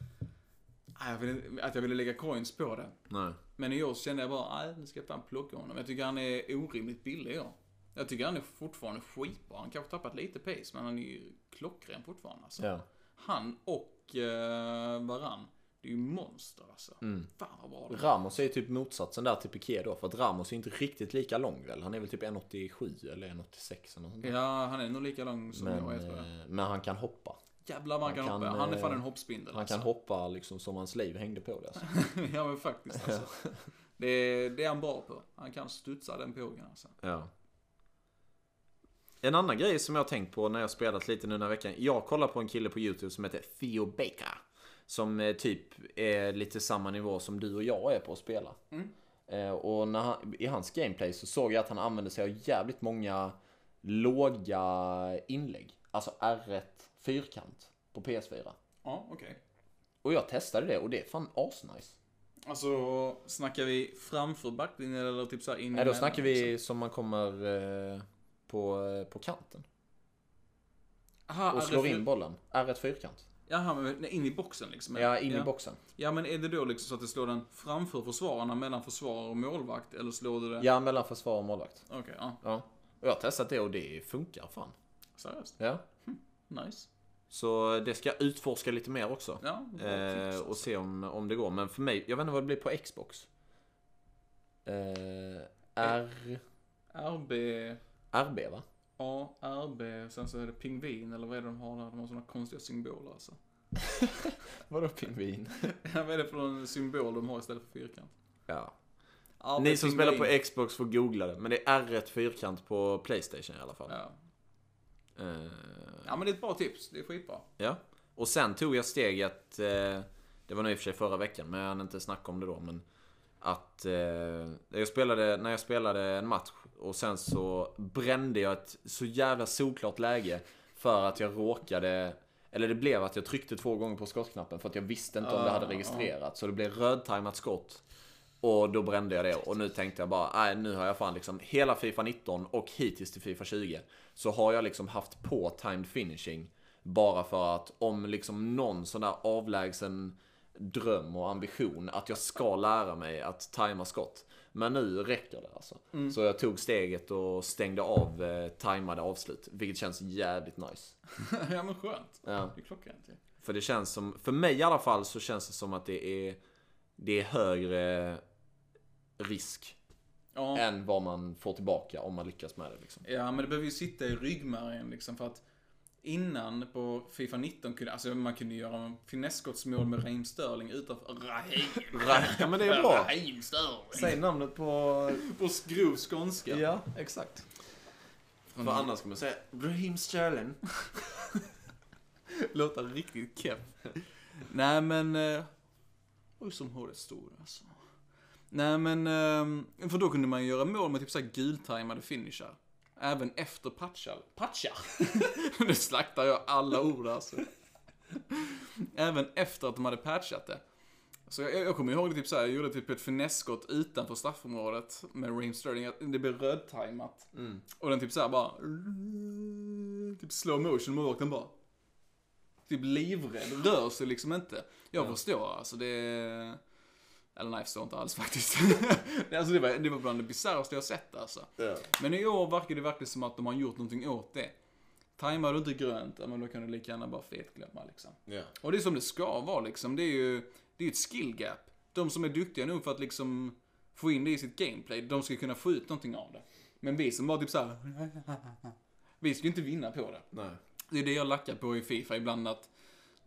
ah, jag ville, att jag ville lägga coins på det. Nej. Men i år kände jag bara, nej nu ska jag fan plocka honom. Jag tycker han är orimligt billig i år. Jag tycker han är fortfarande skitbra. Han kanske tappat lite pace, men han är ju klockren fortfarande alltså. Ja. Han och eh, Varann, det är ju monster alltså. Mm. Fan vad bra det är. Ramos är typ motsatsen där till Piqué då. För att Ramos är inte riktigt lika lång väl? Han är väl typ 1,87 eller 1,86 eller något sånt där. Ja, han är nog lika lång som men, jag är tror jag. eh, men han kan hoppa. Jävlar vad han kan, hoppa. Han är fan eh, en hoppspindel Han alltså. kan hoppa liksom som hans liv hängde på det. Alltså. ja men faktiskt alltså. det, det är han bra på. Han kan studsa den pågen alltså. Ja. En annan grej som jag har tänkt på när jag spelat lite nu den här veckan. Jag kollar på en kille på YouTube som heter Theo Baker. Som eh, typ är lite samma nivå som du och jag är på att spela. Mm. Eh, och när han, i hans gameplay så såg jag att han använde sig av jävligt många låga inlägg. Alltså R1 fyrkant på PS4. Ja, okej. Och jag testade det och det är fan asnice. Alltså, snackar vi framför backlinjen eller typ såhär in Nej, då snackar vi liksom? som man kommer eh, på, eh, på kanten. Aha, Och slår RF in bollen. R1 fyrkant. Jaha, men in i boxen liksom? Ja, in ja. i boxen. Ja, men är det då liksom så att det slår den framför försvararna, mellan försvarare och målvakt? Eller slår du det? Ja, mellan försvar och målvakt. Okej, ja. Ja. Och jag har testat det och det funkar fan. Seriöst? Ja. Nice. Så det ska jag utforska lite mer också. Ja, Eh, och alltså. se om, om det går. Men för mig, jag vet inte vad det blir på Xbox. Eh, R... RB, RB va? A, RB, sen så är det pingvin, eller vad är det de har där? De har såna konstiga symboler alltså. Vadå pingvin? Ja, vad är det för någon symbol de har istället för fyrkant? Ja. RB Ni som pingvin. spelar på Xbox får googla det. Men det är R1 fyrkant på Playstation i alla fall. Ja. Eh, ja, men det är ett bra tips. Det är skitbra. Ja. Och sen tog jag steget, eh, det var nog i och för sig förra veckan, men jag hann inte snacka om det då. Men att eh, jag spelade, när jag spelade en match och sen så brände jag ett så jävla solklart läge för att jag råkade eller det blev att jag tryckte två gånger på skottknappen för att jag visste inte om det hade Ah, registrerats. Så det blev rödtajmat skott. Och då brände jag det och nu tänkte jag bara, nej nu har jag fan liksom hela Fifa 19 och hittills till Fifa 20 så har jag liksom haft på timed finishing bara för att om liksom någon sån där avlägsen dröm och ambition att jag ska lära mig att tajma skott. Men nu räcker det alltså. Så jag tog steget och stängde av eh, tajmade avslut, vilket känns jävligt nice. ja men skönt. Ja. Det är klockrent ju. För det känns som, för mig i alla fall så känns det som att det är, det är högre risk Ja. än vad man får tillbaka om man lyckas med det liksom. Ja, men det behöver ju sitta i ryggmärgen liksom för att innan på Fifa 19 kunde, alltså man kunde göra finesskottsmål med Raheem Sterling utanför Raheem. Ja men det är bra. Raheem Sterling. Säg namnet på... På grov skånska. Ja, exakt. För annars ska man säga Raheem Sterling. Låter riktigt keff. Nej men... Eh, oj som håret stod alltså. Nej men, eh, för då kunde man göra mål med typ såhär gultajmade finisher. Även efter patchar. Patchar? nu slaktar jag alla ord alltså. Även efter att de hade patchat det. Så jag, jag kommer ihåg det typ såhär, jag gjorde typ ett finesskott utanför straffområdet med Raheem Sterling. Det blev rödtajmat. Och den typ såhär bara... Typ slow motion målvakten den bara typ livrädd, rör sig liksom inte. Jag förstår alltså det... Eller nej, jag förstår inte alls faktiskt. alltså det var, det var bland det bisarraste jag sett alltså. Ja. Men i år verkar det verkligen som att de har gjort någonting åt det. Tajmar du inte grönt, men då kan du lika gärna bara fetglömma liksom. Ja. Och det är som det ska vara liksom. Det är ju det är ett skill gap. De som är duktiga nog för att liksom få in det i sitt gameplay, de ska kunna få ut någonting av det. Men vi som bara typ såhär... Vi ska ju inte vinna på det. Nej. Det är det jag lackar på i Fifa ibland att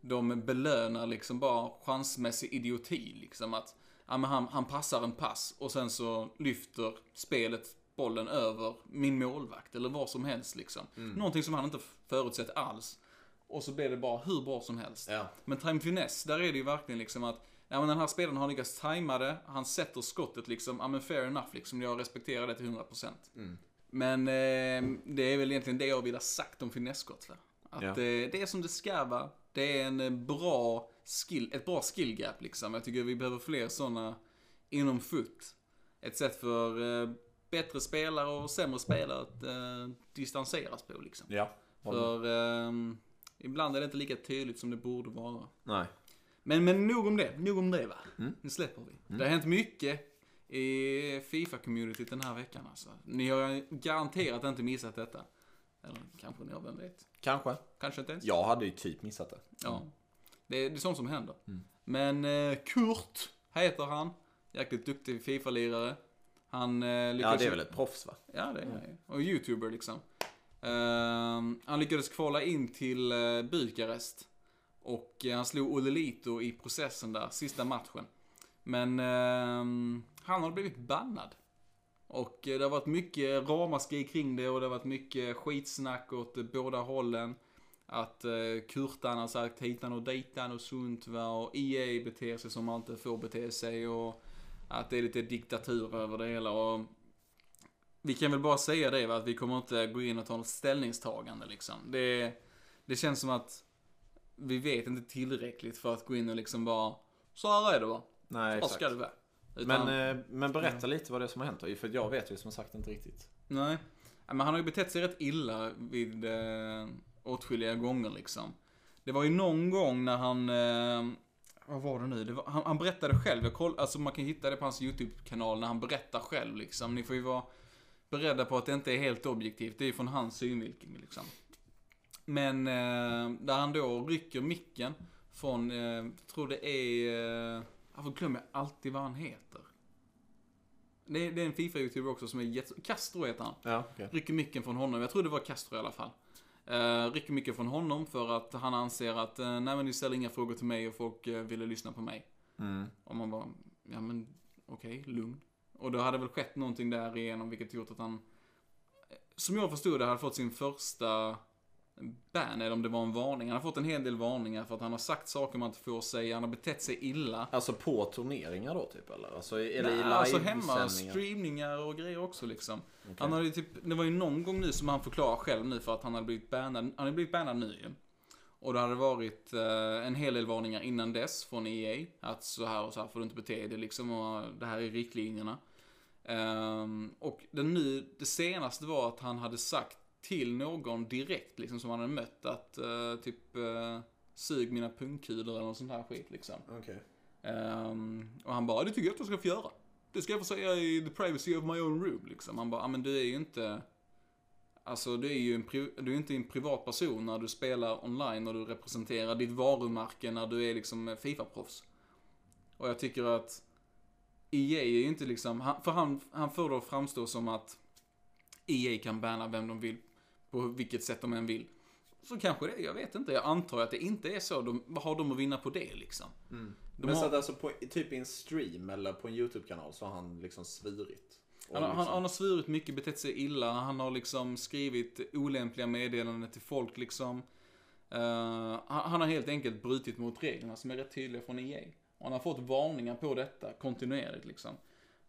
de belönar liksom bara chansmässig idioti liksom att ja, men han, han passar en pass och sen så lyfter spelet bollen över min målvakt eller vad som helst liksom. Någonting som han inte förutsett alls. Och så blir det bara hur bra som helst. Ja. Men time finesse, där är det ju verkligen liksom att Ja men den här spelaren har lyckats tajma det, han sätter skottet liksom, ja men fair enough liksom, jag respekterar det till 100%. Men eh, det är väl egentligen det jag vill ha sagt om finesskott. Att Ja. eh, det är som det ska vara. Det är en eh, bra skill, ett bra skill gap liksom. Jag tycker vi behöver fler sådana inom foot. Ett sätt för eh, bättre spelare och sämre spelare att eh, distanseras på liksom. Ja. För eh, ibland är det inte lika tydligt som det borde vara. Nej. Men, men nog om det, nog om det va. Mm. Nu släpper vi. Det har hänt mycket i Fifa-communityt den här veckan alltså. Ni har garanterat inte missat detta. Eller kanske ni har, vem vet. Kanske. Kanske inte ens. Jag hade ju typ missat det. Ja. Det, är- det är sånt som händer. Mm. Men eh, Kurt heter han. Jäkligt duktig Fifa-lirare. Han eh, lyckades... Ja, det är väl ett proffs va? Ja, det är det. Och YouTuber liksom. Ehm, han lyckades kvala in till uh, Bukarest. Och eh, han slog Olle Lito i processen där, sista matchen. Men ehm, han har blivit bannad. Och eh, det har varit mycket ramaskri kring det och det har varit mycket skitsnack åt båda hållen. Att uh, Kurtan har sagt hitan och ditan och sunt va och EA beter sig som man inte får bete sig och att det är lite diktatur över det hela och vi kan väl bara säga det va, att vi kommer inte gå in och ta något ställningstagande liksom. Det, det känns som att vi vet inte tillräckligt för att gå in och liksom bara, så här är det va. Nej, Så ska det vara. Utan, Men, eh, men berätta lite vad det är som har hänt då. För jag vet ju som sagt inte riktigt. Nej. Men han har ju betett sig rätt illa vid eh, åtskilliga gånger liksom. Det var ju någon gång när han, eh, vad var det nu? Det var, han, han berättade själv, jag koll, alltså man kan hitta det på hans YouTube-kanal när han berättar själv liksom. Ni får ju vara beredda på att det inte är helt objektivt, det är ju från hans synvinkel liksom. Men eh, där han då rycker micken från, eh, jag tror det är, eh, varför glömmer jag alltid vad han heter? Det är, det är en Fifa-youtuber också som är jätte... Castro heter han. Ja, okej. Rycker micken från honom. Jag tror det var Castro i alla fall. Uh, rycker micken från honom för att han anser att, uh, nej men ni ställer inga frågor till mig och folk uh, ville lyssna på mig. Mm. Och man bara, ja men okej, lugn. Och då hade väl skett någonting där igenom vilket gjort att han, eh, som jag förstod det, hade fått sin första ban, eller om det var en varning. Han har fått en hel del varningar för att han har sagt saker man inte får säga, han har betett sig illa. Alltså på turneringar då typ eller? Alltså, eller i Nej, alltså hemma, streamningar och grejer också liksom. Okej. Han hade typ, det var ju någon gång nu som han förklarar själv nu för att han hade blivit bannad, han hade blivit bannad nu ju. Och det hade varit eh, en hel del varningar innan dess från EA. Att så här och så här får du inte bete dig liksom. Och det här är riktlinjerna. Ehm, och det, nu, det senaste var att han hade sagt till någon direkt liksom som han hade mött att eh, typ eh, sug mina pungkulor eller något sånt här skit liksom. Okej. Ehm, och han bara, det tycker jag att jag ska få göra. Det ska jag få säga i the privacy of my own room liksom. Han bara, ja men du är ju inte Alltså du är ju en, du är inte en privat person när du spelar online och du representerar ditt varumärke när du är liksom Fifa-proffs. Och jag tycker att EA är ju inte liksom, för han, han får då framstå som att EA kan banna vem de vill, på vilket sätt de än vill. Så kanske det, jag vet inte. Jag antar att det inte är så. De, vad har de att vinna på det liksom? De Men har- så att alltså på, typ i en stream eller på en YouTube-kanal så har han liksom svirit. Och Han, har- han, liksom, han har svurit mycket, betett sig illa. Han har liksom skrivit olämpliga meddelanden till folk liksom. Eh, han, han har helt enkelt brutit mot reglerna som är rätt tydliga från EA. Och han har fått varningar på detta kontinuerligt liksom.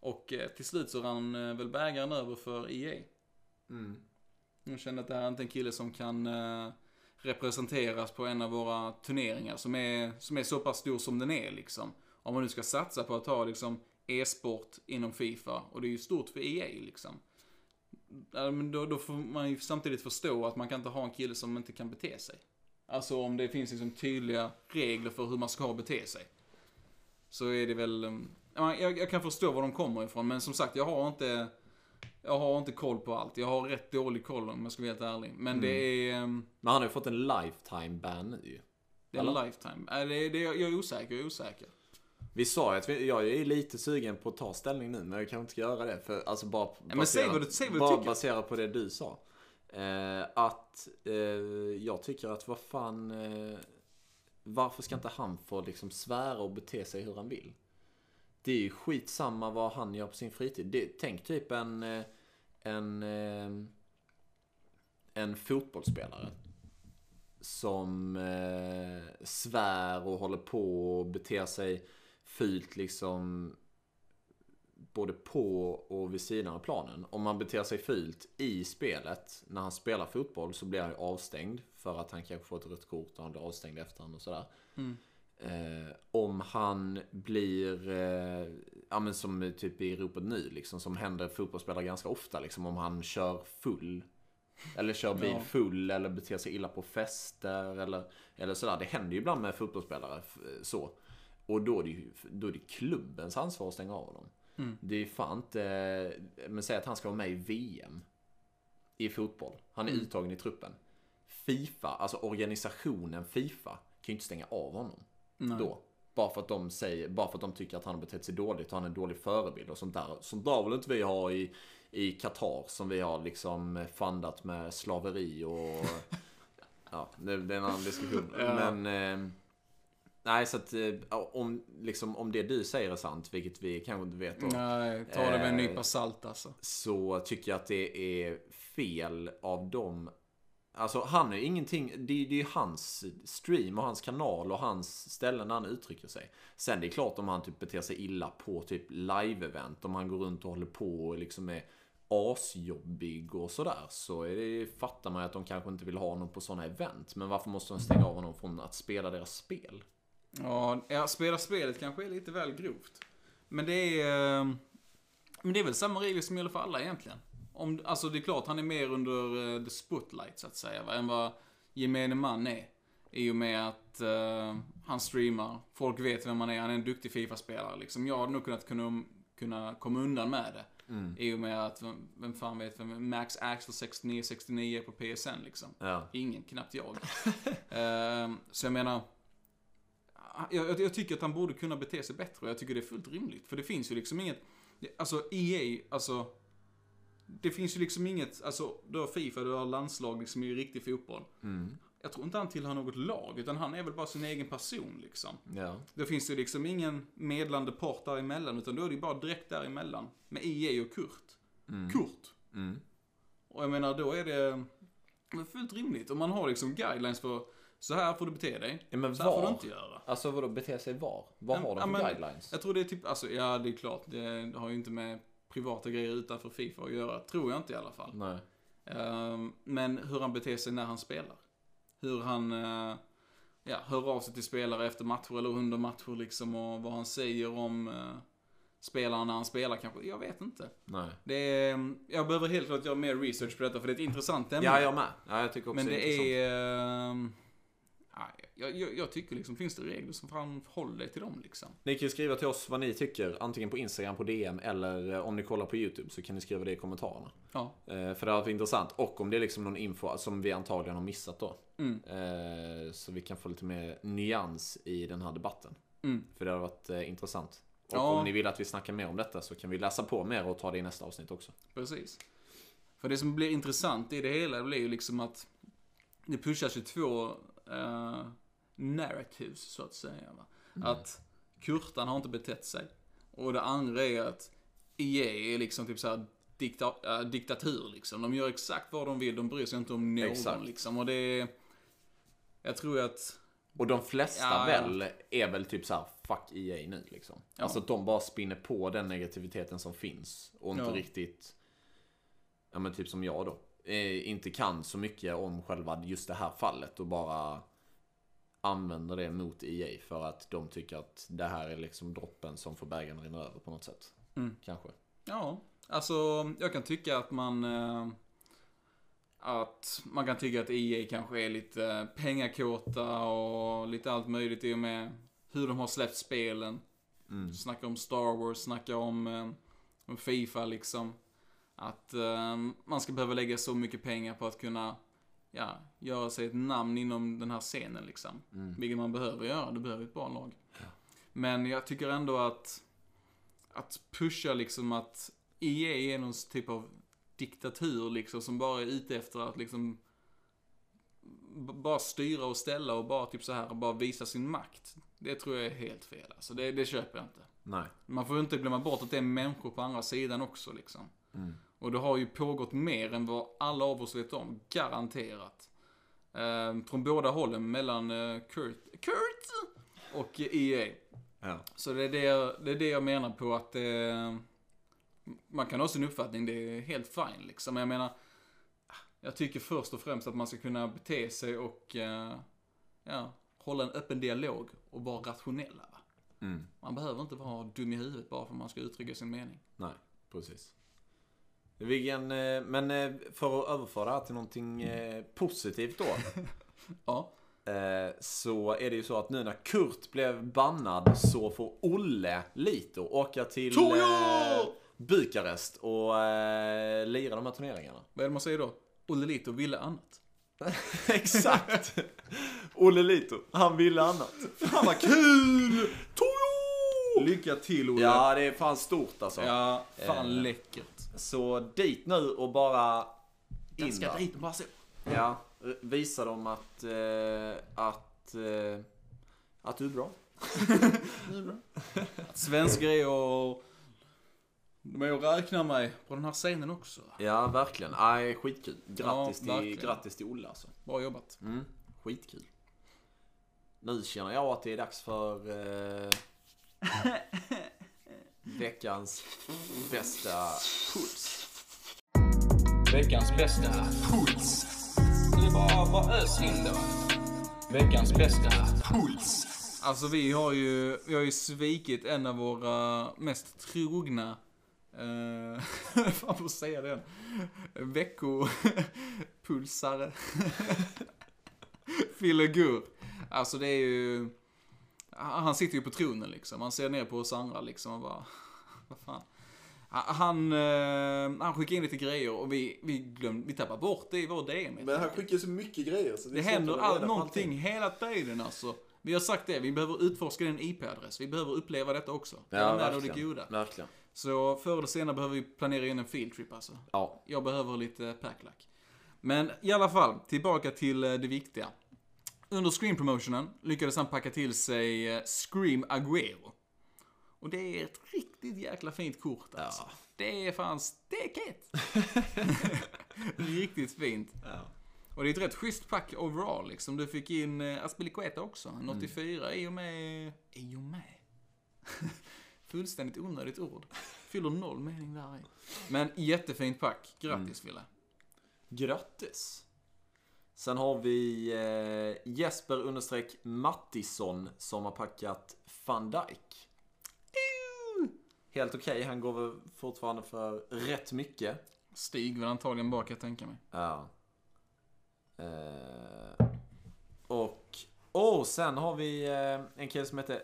Och eh, till slut så rann eh, väl bägaren över för EA. mm. Jag känner att det här är inte en kille som kan eh, representeras på en av våra turneringar som är, som är så pass stor som den är liksom. Om man nu ska satsa på att ha liksom e-sport inom Fifa och det är ju stort för EA liksom. Då, då får man ju samtidigt förstå att man kan inte ha en kille som inte kan bete sig. Alltså om det finns liksom tydliga regler för hur man ska bete sig. Så är det väl, eh, jag, jag kan förstå var de kommer ifrån men som sagt jag har inte jag har inte koll på allt. Jag har rätt dålig koll om jag ska vara helt ärlig. Men det är, um, Men han har ju fått en lifetime ban nu ju. det är en Eller? lifetime. Äh, det, det, jag är osäker, jag är osäker. Vi sa ju att vi, jag är lite sugen på att ta ställning nu, men jag kanske inte göra det. För, alltså bara, men säg vad du- säg vad du bara tycker. baserat på det du sa. Eh, att eh, jag tycker att vad fan... Eh, varför ska inte han få liksom svära och bete sig hur han vill? Det är ju skitsamma vad han gör på sin fritid. Det, tänk typ en... Eh, en... Eh, en fotbollsspelare. Som eh, svär och håller på och beter sig fult liksom både på och vid sidan av planen. Om han beter sig fult i spelet när han spelar fotboll så blir han ju avstängd för att han kanske får ett rött kort och han blir avstängd efter och sådär. Mm. Eh, om han blir, eh, ja men som typ i ropet nu liksom, som händer fotbollsspelare ganska ofta liksom, om han kör full. Eller kör bil full eller beter sig illa på fester eller, eller sådär. Det händer ju ibland med fotbollsspelare så. Och då är det ju då är det klubbens ansvar att stänga av honom. Mm. Det är fan inte, men säg att han ska vara med i VM. I fotboll. Han är Mm. uttagen i truppen. Fifa, alltså organisationen Fifa, kan ju inte stänga av honom Nej. då. Bara för, att de säger, bara för att de tycker att han har betett sig dåligt och han är en dålig förebild och sånt där. Sånt där vill inte vi ha i, i Qatar som vi har liksom fundat med slaveri och... ja, det, det är en annan diskussion. Ja. Men... Eh, nej, så att eh, om, liksom, om det du säger är sant, vilket vi kanske inte vet då. Nej, ta det med en Eh, nypa salt alltså. Så tycker jag att det är fel av dem. Alltså han är ingenting, det, det är ju hans stream och hans kanal och hans ställen där han uttrycker sig. Sen det är klart om han typ beter sig illa på typ live-event, om han går runt och håller på och liksom är asjobbig och sådär. Så är det, fattar man ju att de kanske inte vill ha honom på sådana event. Men varför måste de stänga av honom från att spela deras spel? Ja, ja, spela spelet kanske är lite väl grovt. Men det är... Eh, men det är väl samma regler som gäller för alla egentligen. Om, alltså det är klart, han är mer under eh, the spotlight så att säga, va, än vad gemene man är. I och med att eh, han streamar, folk vet vem han är, han är en duktig Fifa-spelare liksom. Jag hade nog kunnat kunna, kunna komma undan med det. I och med att, vem, vem fan vet vem Max Axel 6969 är på PSN liksom. Ja. Ingen, knappt jag. Ehm, så jag menar, jag, jag, jag tycker att han borde kunna bete sig bättre och jag tycker det är fullt rimligt. För det finns ju liksom inget, alltså EA, alltså, det finns ju liksom inget, alltså du har Fifa, du har landslag liksom i riktig fotboll. Mm. Jag tror inte han tillhör något lag, utan han är väl bara sin egen person liksom. Ja. Då finns det liksom ingen medlande part däremellan, utan då är det ju bara direkt däremellan. Med EA och Kurt. Kurt. Mm. Och jag menar, då är det fullt rimligt. Om man har liksom guidelines för så här får du bete dig, Ja, men så här får du var? inte göra. Alltså vadå, bete sig var? Vad har de för men- guidelines? Jag tror det är typ, alltså ja det är klart, det har ju inte med privata grejer utanför Fifa att göra. Tror jag inte i alla fall. Nej. Ehm, men hur han beter sig när han spelar. Hur han, eh, ja, hör av sig till spelare efter matcher eller under matcher liksom och vad han säger om eh, spelaren när han spelar kanske. Jag vet inte. Nej. Det är, jag behöver helt klart göra mer research på detta för det är ett intressant ämne. Ja, jag med. Ja, jag tycker också Men det det är intressant. är... jag, jag, jag tycker liksom, finns det regler som fan håller dig till dem liksom? Ni kan ju skriva till oss vad ni tycker, antingen på Instagram, på DM, eller eh, om ni kollar på YouTube så kan ni skriva det i kommentarerna. Ja. Eh, För det har varit intressant. Och om det är liksom någon info som vi antagligen har missat då. Mm. Eh, Så vi kan få lite mer nyans i den här debatten. Mm. För det har varit eh, intressant. Och Ja. om ni vill att vi snackar mer om detta så kan vi läsa på mer och ta det i nästa avsnitt också. Precis. För det som blir intressant i det hela blir ju liksom att det pushas ju två uh, narratives, så att säga. Va? Att Kurtan har inte betett sig. Och det andra är att EA är liksom typ såhär dikta, äh, diktatur liksom. De gör exakt vad de vill, de bryr sig inte om någon Exakt. liksom. Och det är... Jag tror att... Och de flesta Ja, ja. väl är väl typ så här: fuck EA nu liksom. Ja. Alltså att de bara spinner på den negativiteten som finns. Och inte Ja. riktigt, ja men typ som jag då. Eh, inte kan så mycket om själva just det här fallet och bara använder det mot EA för att de tycker att det här är liksom droppen som får bägaren rinna över på något sätt. Mm. Kanske. Ja, alltså jag kan tycka att man... Eh, att man kan tycka att EA kanske är lite pengakåta och lite allt möjligt i och med hur de har släppt spelen. Mm. Snacka om Star Wars, snacka om, eh, om Fifa liksom. Att eh, man ska behöva lägga så mycket pengar på att kunna ja, göra sig ett namn inom den här scenen liksom. Mm. Vilket man behöver göra, du behöver ett bra lag. Men jag tycker ändå att, att pusha liksom att EA är någon typ av diktatur liksom som bara är ute efter att liksom bara styra och ställa och bara typ så här bara visa sin makt. Det tror jag är helt fel alltså. Det, det köper jag inte. Nej. Man får ju inte glömma bort att det är människor på andra sidan också liksom. Mm. Och det har ju pågått mer än vad alla av oss vet om, garanterat. Eh, från båda hållen, mellan eh, Kurt, Kurt och EA. Ja. Så det är det, jag- det är det jag menar på att eh, man kan ha sin uppfattning, det är helt fine liksom. Men jag menar, jag tycker först och främst att man ska kunna bete sig och eh, ja, hålla en öppen dialog och vara rationella. Mm. Man behöver inte vara dum i huvudet bara för att man ska uttrycka sin mening. Nej, precis. Viggen, eh, men eh, för att överföra här till någonting eh, positivt då. Ja, Så är det ju så att nu när Kurt blev bannad så får Olle Lito åka till Toyo! eh, Bukarest och lira de här turneringarna. vad är det man säger då? Olle Lito ville annat. Exakt! Olle Lito, han ville annat. Fan vad kul! Toyo! Lycka till Olle. Ja, det är fan stort alltså. Ja, fan Eh, läckert. Så dit nu och bara in Jag ska dit och bara så. Ja, visa dem att, eh, att, eh, att du är bra. Att svenskar är och... De är och räknar mig på den här scenen också. Ja, verkligen. Aj, skitkul. Grattis, Ja, till, grattis till Olle alltså. Bra jobbat. Mm, skitkul. Nu känner jag att det är dags för eh, veckans bästa puls. Veckans bästa puls. Det är bara, ös in då. Veckans bästa puls. Alltså vi har ju, vi har ju svikit en av våra mest trogna, eh, fan får säga det Veckopulsare. Filogur. Alltså det är ju, han sitter ju på tronen liksom. Han ser ner på oss andra liksom och bara, vad fan. Han, eh, han skickar in lite grejer och vi, vi glömde, vi tappar bort det i vår DM. Men han skickar så mycket grejer så Det händer all, någonting hela tiden alltså. Vi har sagt det, vi behöver utforska din IP-adress. Vi behöver uppleva detta också. Ja, det verkligen. goda. Verkligen. Så förr eller senare behöver vi planera in en fieldtrip alltså. Ja. Jag behöver lite packlack. Men i alla fall, tillbaka till eh, det viktiga. Under Scream promotionen lyckades han packa till sig eh, Scream Aguero. Och det är ett riktigt jäkla fint kort alltså. Ja. Det är fan stekhet. riktigt fint. ja. Och det är ett rätt schysst pack overall liksom. Du fick in eh, Aspilicueta också, en 84 i och med... I och med? Fullständigt onödigt ord. Fyller noll mening där i. Men jättefint pack. Grattis Fille. Grattis. Sen har vi eh, Jesper Mattisson som har packat van Dijk. Helt okej, han går väl fortfarande för rätt mycket. Stig väl antagligen bak, jag tänker mig. Ja. Eh, och, och sen har vi eh, en kille som heter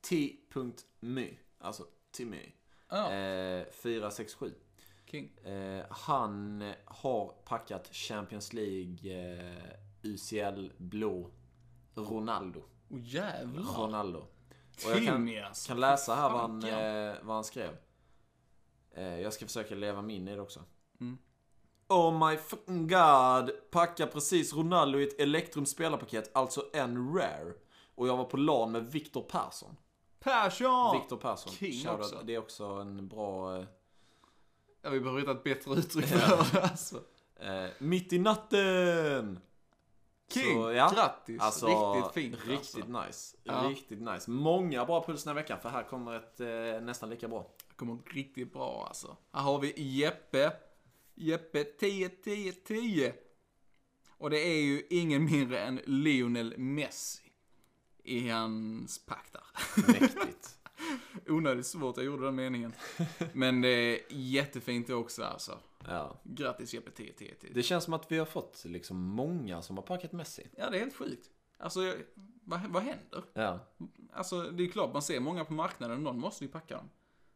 T.my. Alltså Timmy. Ja, Eh, 467. King. Eh, han har packat Champions League eh, UCL blå Ronaldo. Åh jävlar. Ronaldo. Och jag kan, alltså. kan läsa här vad han, eh, vad han skrev. Eh, jag ska försöka leva mig in i det också. Mm. Oh my fucking god! Packa precis Ronaldo i ett Elektrum spelarpaket, alltså en rare. Och jag var på LAN med Viktor Persson. Persson! Viktor Persson. King Shoutout. också. Det är också en bra... Ja, vi behöver hitta ett bättre uttryck för det alltså. eh, mitt i natten! King! Så, ja. Grattis! Alltså, Riktigt fint Riktigt alltså. nice. Ja. Riktigt nice. Många bra puls den här veckan, för här kommer ett eh, nästan lika bra. Det kommer riktigt bra alltså. Här har vi Jeppe. Jeppe 10, 10, 10. Och det är ju ingen mindre än Lionel Messi i hans pack där. Mäktigt. Onödigt svårt, jag gjorde den meningen. Men det är jättefint det också alltså. Ja. Grattis Jeppe 10, 10, 10. Det känns som att vi har fått liksom många som har packat Messi. Ja, det är helt sjukt. Alltså, jag- vad, vad händer? Ja. Alltså, det är klart man ser många på marknaden, någon måste ju packa dem.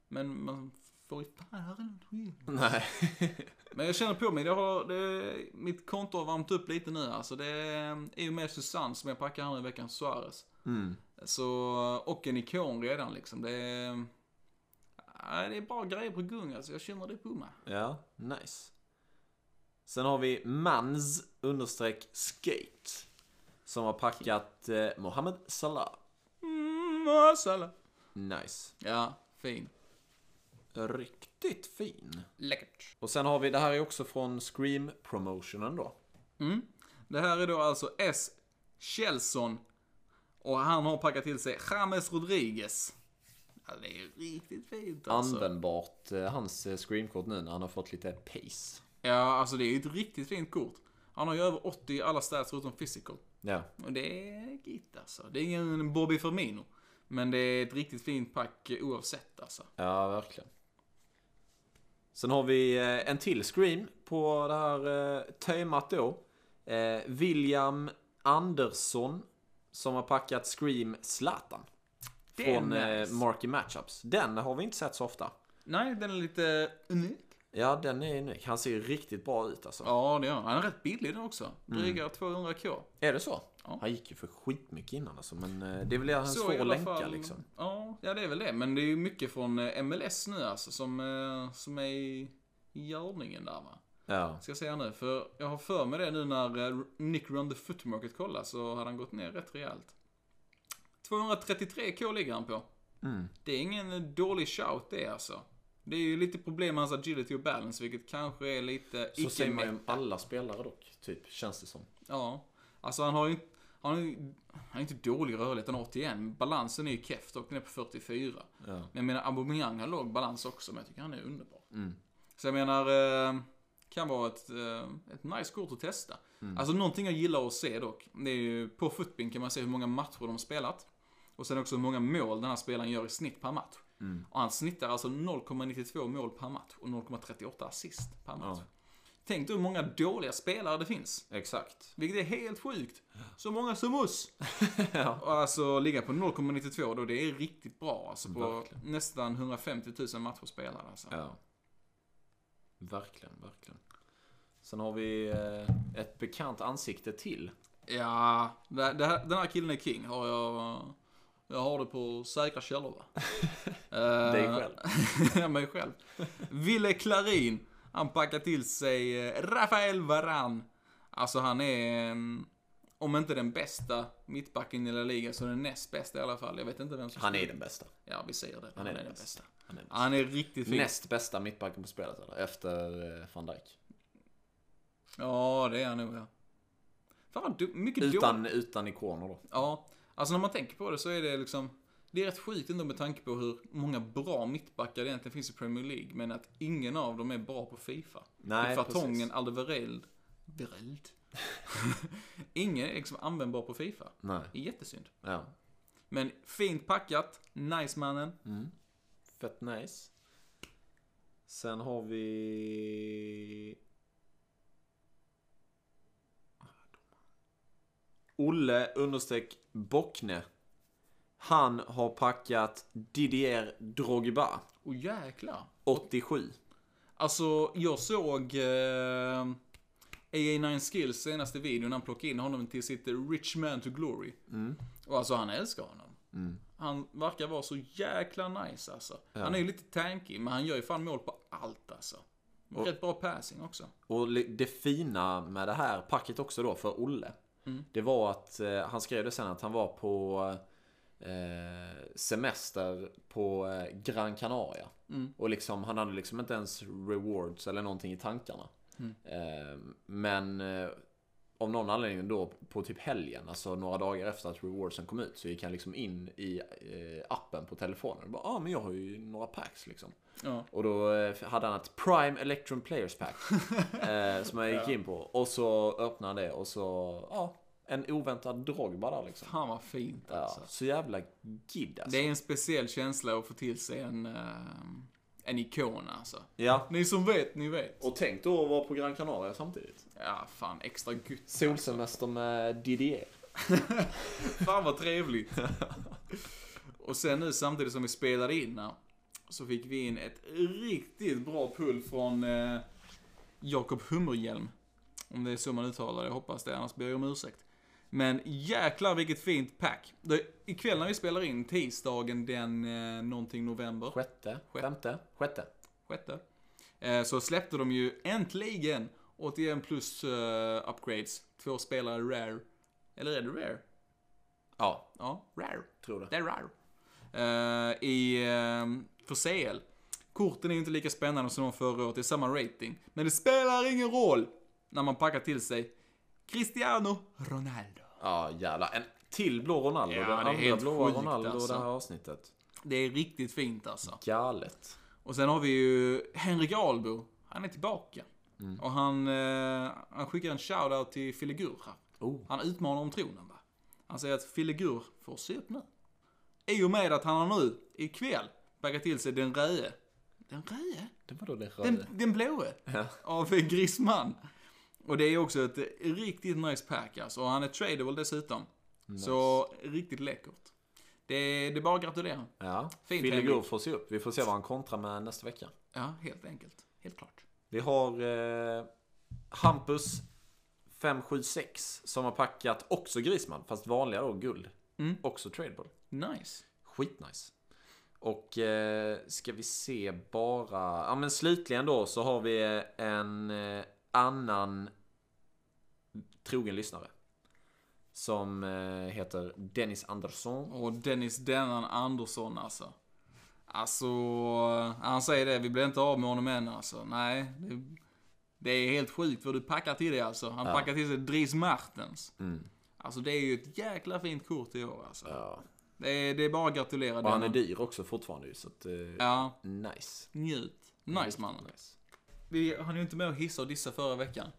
Men man får ju fan. Nej. Men jag känner på mig, det har, det, mitt konto har värmt upp lite nu alltså. Det är ju med Susanne som jag packar här nu i veckan, Suarez. Mm. Så, och en ikon redan liksom. Det är, det är bra grejer på gung alltså, jag känner det på mig. Ja, nice. Sen har vi mans understreck skate. Som har packat eh, Mohamed Salah. Mm, masala. Nice. Ja, fin. Riktigt fin. Läckert. Och sen har vi, det här är också från Scream promotionen då. Mm. Det här är då alltså S. Kjellson. Och han har packat till sig James Rodriguez. Ja, det är riktigt fint alltså. Användbart, eh, hans eh, Scream-kort nu när han har fått lite pace. Ja, alltså det är ju ett riktigt fint kort. Han har ju över 80 i alla stats förutom physical. Ja. Och det är gitt alltså. Det är ingen Bobby Firmino. Men det är ett riktigt fint pack eh, oavsett alltså. Ja, verkligen. Sen har vi eh, en till Scream på det här eh, temat då. Eh, William Andersson som har packat Scream Zlatan. Från nice. Marky Matchups. Den har vi inte sett så ofta. Nej, den är lite unik. Ja, den är unik. Han ser riktigt bra ut alltså. Ja, det gör han. Han är rätt billig den också. Dryga 200k. Är det så? Ja. Han gick ju för skitmycket innan alltså. Men eh, det är väl det han Så svår att länka fall- liksom. Ja, ja, det är väl det. Men det är ju mycket från eh, MLS nu alltså som, eh, som är i görningen där va. Ja. Ska jag säga nu, för jag har för mig det nu när Nick Run the Foot Market kollade så hade han gått ner rätt rejält. 233k ligger han på. Mm. Det är ingen dålig shout det alltså. Det är ju lite problem med hans agility och balance, vilket kanske är lite Så säger man ju om alla spelare dock, typ. Känns det som. Ja. Alltså han har ju han har ju, han är inte dålig rörlighet, han har 81. Balansen är ju keff dock, är på 44. Ja. Men jag menar, Aubameyang har låg balans också, men jag tycker han är underbar. Mm. Så jag menar, eh, kan vara ett, eh, ett nice kort att testa. Mm. Alltså någonting jag gillar att se dock, det är ju på Footbin kan man se hur många matcher de har spelat. Och sen också hur många mål den här spelaren gör i snitt per match. Mm. Och han snittar alltså 0,92 mål per match och 0,38 assist per match. Ja. Tänk dig hur många dåliga spelare det finns. Exakt. Vilket är helt sjukt. Så många som oss. ja. Och alltså ligga på 0,92 då, det är riktigt bra. Alltså på Verkligen. nästan 150 000 matcher spelade alltså. Ja. Verkligen, verkligen. Sen har vi eh, ett bekant ansikte till. Ja, det, det, här- den här killen är king. Har jag, jag har det på säkra källor va? Eh, Dig själv. ja, mig själv. Ville Klarin, han packar till sig eh, Rafael Varan. Alltså han är, mm, om inte den bästa mittbacken i La Liga så den näst bästa i alla fall. Jag vet inte vem som Han är den bästa. Ja, vi säger det. Han är den bästa. Han är bästa. Han är riktigt fin. Näst bästa mittbacken på spelet eller? Efter eh, van Dijk. Ja, det är han nog ja. Fan vad du, mycket Utan, utan ikoner då. Ja, alltså när man tänker på det så är det liksom, det är rätt sjukt ändå med tanke på hur många bra mittbackar det egentligen finns i Premier League, men att ingen av dem är bra på Fifa. Nej, Typ Fartongen, precis. Alderweireld, Vereld, Ingen är liksom användbar på Fifa. Nej. Det är jättesynd. Ja. Men fint packat. Nice mannen. Mm. Fett nice. Sen har vi... Olle understreck Bockne. Han har packat Didier Drogba. Och jäklar. 87. Alltså, jag såg eh, AA9 Skills senaste videon. Han plockade in honom till sitt Rich Man to Glory. Och alltså, han älskar honom. Han verkar vara så jäkla nice alltså. Han är ju lite tanky, men han gör ju fan mål på allt alltså. Rätt bra passing också. Och det fina med det här packet också då för Olle. Det var att eh, han skrev det sen att han var på eh, semester på eh, Gran Canaria. Och liksom, han hade liksom inte ens rewards eller någonting i tankarna. Eh, men eh, av någon anledning då på typ helgen, alltså några dagar efter att rewardsen kom ut, så gick han liksom in i eh, appen på telefonen och bara ah, men jag har ju några packs liksom. Ja. Och då eh, hade han ett Prime Electron Players Pack. eh, som jag gick in på. Och så öppnade han det och så, ja, en oväntad Drogba där liksom. Fan vad fint Ja, alltså. så jävla gidd alltså. Det är en speciell känsla att få till sig en, eh, en ikon alltså. Ja. Ni som vet, ni vet. Och tänk då att vara på Gran Canaria samtidigt. Ja, fan extra gött. Solsemester med Didier. Fan vad trevligt. Och sen nu samtidigt som vi spelade in här, så fick vi in ett riktigt bra pull från eh, Jakob Hummerhjelm. Om det är så man uttalar det, jag hoppas det, annars ber jag om ursäkt. Men jäklar vilket fint pack. Det, ikväll när vi spelar in, tisdagen den eh, någonting november, Sjätte, Sjätte. femte, sjätte. sjätte, eh, så släppte de ju äntligen 81 plus eh, upgrades. Två spelare rare. Eller är det rare? Ja, Ja, rare. tror det. Det är rare. Eh, I, uh, för CL. Korten är inte lika spännande som de förra året, det är samma rating. Men det spelar ingen roll när man packar till sig Cristiano Ronaldo. Ja, jävlar. En till blå Ronaldo. Ja, den det är andra helt blåa sjukt, Ronaldo alltså. det här avsnittet. Det är riktigt fint alltså. Galet. Och sen har vi ju Henrik Albo. Han är tillbaka. Och han, eh, han skickar en shoutout till Filegur här. Oh. Han utmanar om tronen va. Han säger att Filegur får se upp nu. I och med att han har nu, ikväll, baggat till sig den röde. Den röde? Röde. Den, den blåe. Av Grisman. Och det är också ett riktigt nice pack alltså. Och han är tradable dessutom. Så riktigt läckert. Det, det är bara att gratulera. Ja, Fint, Filegur Henrik. får se upp. Vi får se vad han kontrar med nästa vecka. Ja, helt enkelt. Helt klart. Vi har eh, Hampus 576 som har packat också Grisman, fast vanliga då, guld. Mm. Också tradable. Nice. Skitnice. Och eh, ska vi se bara... Ja men slutligen då så har vi en eh, annan trogen lyssnare. Som eh, heter Dennis Andersson. Och Dennis Dennan Andersson alltså. Alltså, han säger det, vi blir inte av med honom än alltså. Nej, det, det är helt sjukt vad du packar till det alltså. Han Ja. packar till sig Dries Martens. Mm. Alltså det är ju ett jäkla fint kort i år alltså. Ja. Det, är, det är bara att gratulera Och han är dyr också fortfarande ju, så att... Eh, Ja, Nice. njut. Nice mannen. Nice. Vi hann ju inte med att hissa och dissa förra veckan.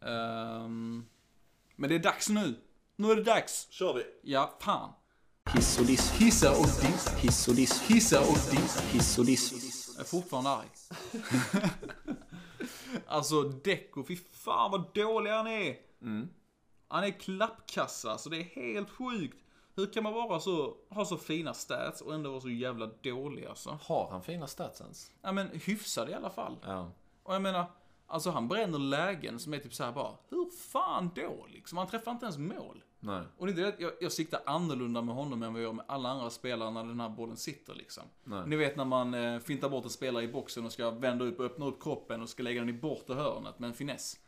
Ehm, men det är dags nu. Nu är det dags. Kör vi! Ja, fan. Hiss och diss, Hissa och dissa. hiss och diss, Hissa och dissa. hiss och diss. Jag är fortfarande arg. alltså Deco, fy fan vad dålig han är. Han är klappkassa, så det är helt sjukt. Hur kan man vara så, ha så fina stats och ändå vara så jävla dålig alltså? Har han fina stats ens? Ja men hyfsad i alla fall. Ja. Och jag menar, alltså han bränner lägen som är typ så här bara, hur fan då liksom? Han träffar inte ens mål. Nej. Och det är det, jag, jag siktar annorlunda med honom än vad jag gör med alla andra spelare när den här bollen sitter liksom. Nej. Ni vet när man eh, fintar bort en spelare i boxen och ska vända upp och öppna upp kroppen och ska lägga den i bortre hörnet med en finess.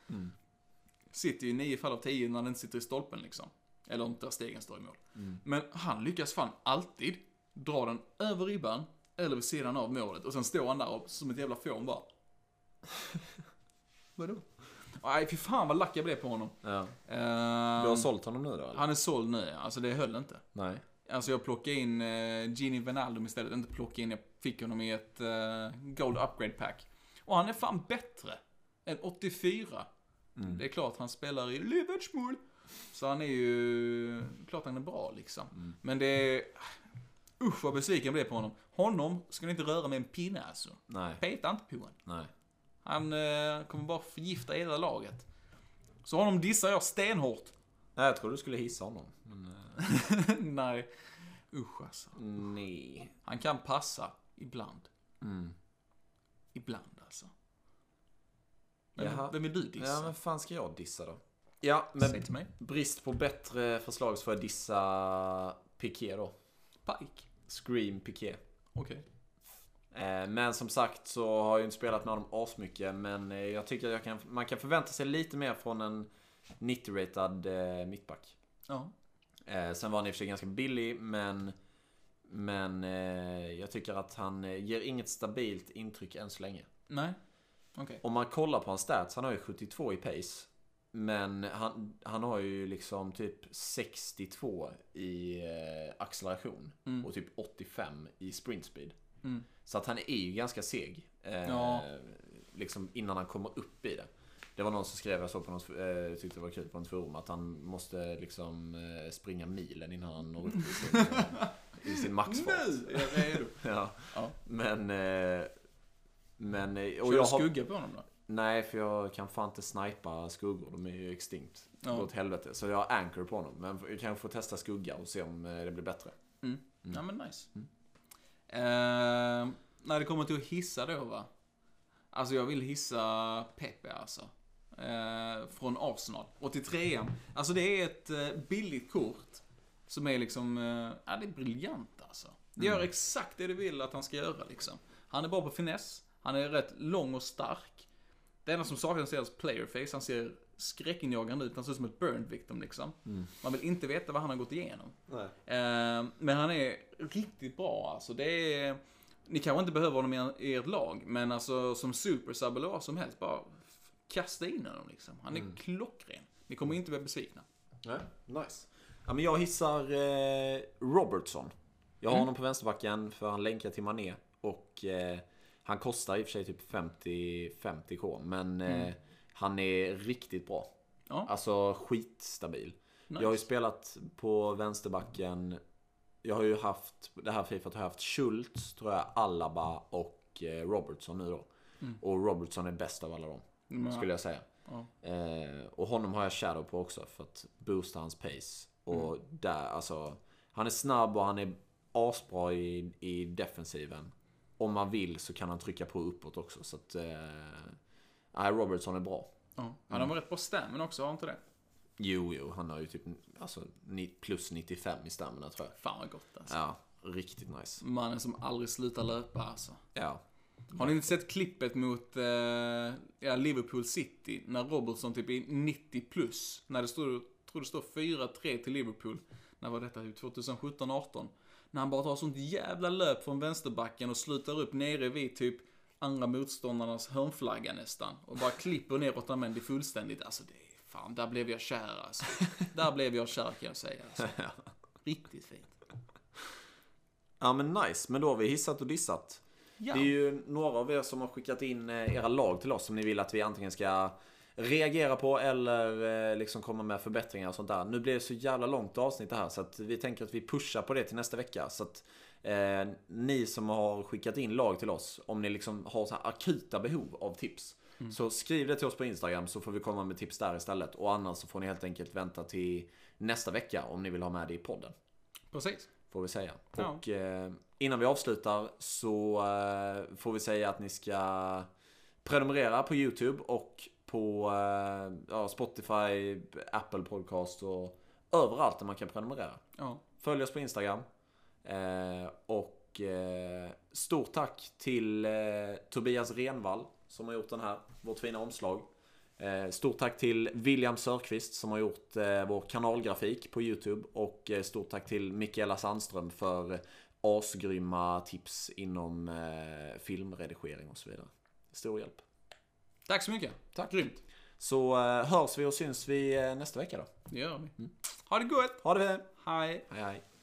Sitter ju i nio fall av tio när den inte sitter i stolpen liksom. Eller inte där stegen står i mål. Men han lyckas fan alltid dra den över ribban eller vid sidan av målet och sen står han där och, som ett jävla fån bara. Vadå? Nej, fy fan vad lack jag blev på honom. Ja. Ehm, Du har sålt honom nu då eller? han är såld nu, alltså det höll inte. Nej. Alltså jag plockade in uh, Gini Wijnaldum istället, inte plocka in, jag fick honom i ett eh, Gold Upgrade Pack. Och han är fan bättre än 84 Det är klart han spelar i Liverpool. Så han är ju, klart han är bra liksom. Men det är, usch vad besviken jag blev på honom. Honom ska ni inte röra med en pinne alltså. Nej, Peta inte på honom. nej. Han eh, kommer bara förgifta hela laget. Så honom dissar jag stenhårt. Nej, jag tror du skulle hissa honom. Men, eh, Nej, usch alltså. nej. Han kan passa ibland. Mm. Ibland alltså. Men Jaha. vem vill du dissa? Ja, men fan ska jag dissa då? Ja, men Säg till mig. brist på bättre förslag så får jag dissa Piqué då. Pike. Scream Piqué. Okej. Eh, Men som sagt så har jag ju inte spelat med honom asmycket. Men eh, jag tycker att jag kan, man kan förvänta sig lite mer från en 90-ratad eh, mittback. Ja. Eh, Sen var han i och för sig ganska billig men Men eh, jag tycker att han eh, ger inget stabilt intryck än så länge. Nej. Okej. Om man kollar på hans stats, han har ju 72 i pace. Men han, han har ju liksom typ 62 i eh, acceleration. Mm. Och typ 85 i sprint speed. Mm. Så att han är ju ganska seg. Eh, Ja. Liksom innan han kommer upp i det. Det var någon som skrev, jag såg på något, eh, tyckte det var kul på något forum, att han måste liksom eh, springa milen innan han når upp i sin, eh, i sin maxfart. Är jag redo. Ja. Ja. Men... Eh, men... eh, Kör Och du jag har, skugga på honom då? nej, för jag kan fan inte snipa skuggor. De är ju extinkt. Ja. åt helvete. Så jag har anchor på honom. Men jag kan få testa skugga och se om eh, det blir bättre. Mm. Ja men nice. Eh, när det kommer till att hissa då va? Alltså jag vill hissa Pepe alltså. Eh, från Arsenal. 83 Alltså det är ett eh, billigt kort. Som är liksom, eh, ja det är briljant alltså. Det gör exakt det du vill att han ska göra liksom. Han är bra på finess. Han är rätt lång och stark. Det enda som saknas är hans playerface. Han ser skräckinjagande ut. Han ser ut som ett burn victim liksom. Man vill inte veta vad han har gått igenom. Eh, men han är riktigt bra alltså. Det är, ni kanske inte behöver honom i er- i ert lag, men alltså som supersub eller vad som helst, bara kasta in honom liksom. Han är klockren. Ni kommer inte bli besvikna. Nej, nice. Ja, men jag hissar eh, Robertson. Jag har Mm. honom på vänsterbacken för han länkar till Mané. Och eh, han kostar i och för sig typ 50, 50k. Men eh, han är riktigt bra. Ja. Alltså skitstabil. Nice. Jag har ju spelat på vänsterbacken. Jag har ju haft, det här Fifat har jag haft Schultz, tror jag, Alaba och eh, Robertson nu då. Och Robertson är bäst av alla dem. Mm, Skulle jag säga. Ja. Eh, och honom har jag shadow på också för att boosta hans pace. Och där, alltså. Han är snabb och han är asbra i, i defensiven. Om man vill så kan han trycka på uppåt också. Så att... Eh, nej, Robertson är bra. Ja. Han har rätt bra stamina också, har han inte det? Jo, jo, han har ju typ alltså, plus 95 i stamina tror jag. Fan vad gott alltså. Ja, riktigt nice. Mannen som aldrig slutar löpa alltså. Ja. Har ni inte sett klippet mot eh, ja, Liverpool City? När Robertson typ är 90 plus. När det står, tror det står 4-3 till Liverpool. När var detta? 2017-18. När han bara tar sånt jävla löp från vänsterbacken och slutar upp nere vid typ andra motståndarnas hörnflagga nästan. Och bara klipper ner Otamendi fullständigt. Alltså det är fan, där blev jag kär alltså. Där blev jag kär kan jag säga. Alltså. Riktigt fint. Ja men nice, men då har vi hissat och dissat. Ja. Det är ju några av er som har skickat in eh, era lag till oss som ni vill att vi antingen ska reagera på eller eh, liksom komma med förbättringar och sånt där. Nu blir det så jävla långt avsnitt det här så att vi tänker att vi pushar på det till nästa vecka. Så att eh, ni som har skickat in lag till oss, om ni liksom har så här akuta behov av tips. Så skriv det till oss på Instagram så får vi komma med tips där istället. Och annars så får ni helt enkelt vänta till nästa vecka om ni vill ha med det i podden. Precis. Får vi säga. Ja. Och eh, innan vi avslutar så eh, får vi säga att ni ska prenumerera på YouTube och på eh, ja, Spotify, Apple Podcast och överallt där man kan prenumerera. Ja. Följ oss på Instagram. Eh, och eh, stort tack till eh, Tobias Renvall som har gjort den här, vårt fina omslag. Eh, stort tack till William Sörqvist som har gjort eh, vår kanalgrafik på YouTube. Och stort tack till Mikaela Sandström för asgrymma tips inom filmredigering och så vidare. Stor hjälp. Tack så mycket. Tack. Grymt. Så hörs vi och syns vi nästa vecka då. Det gör vi. Ha det gott. Ha det! Hej. Hej hej!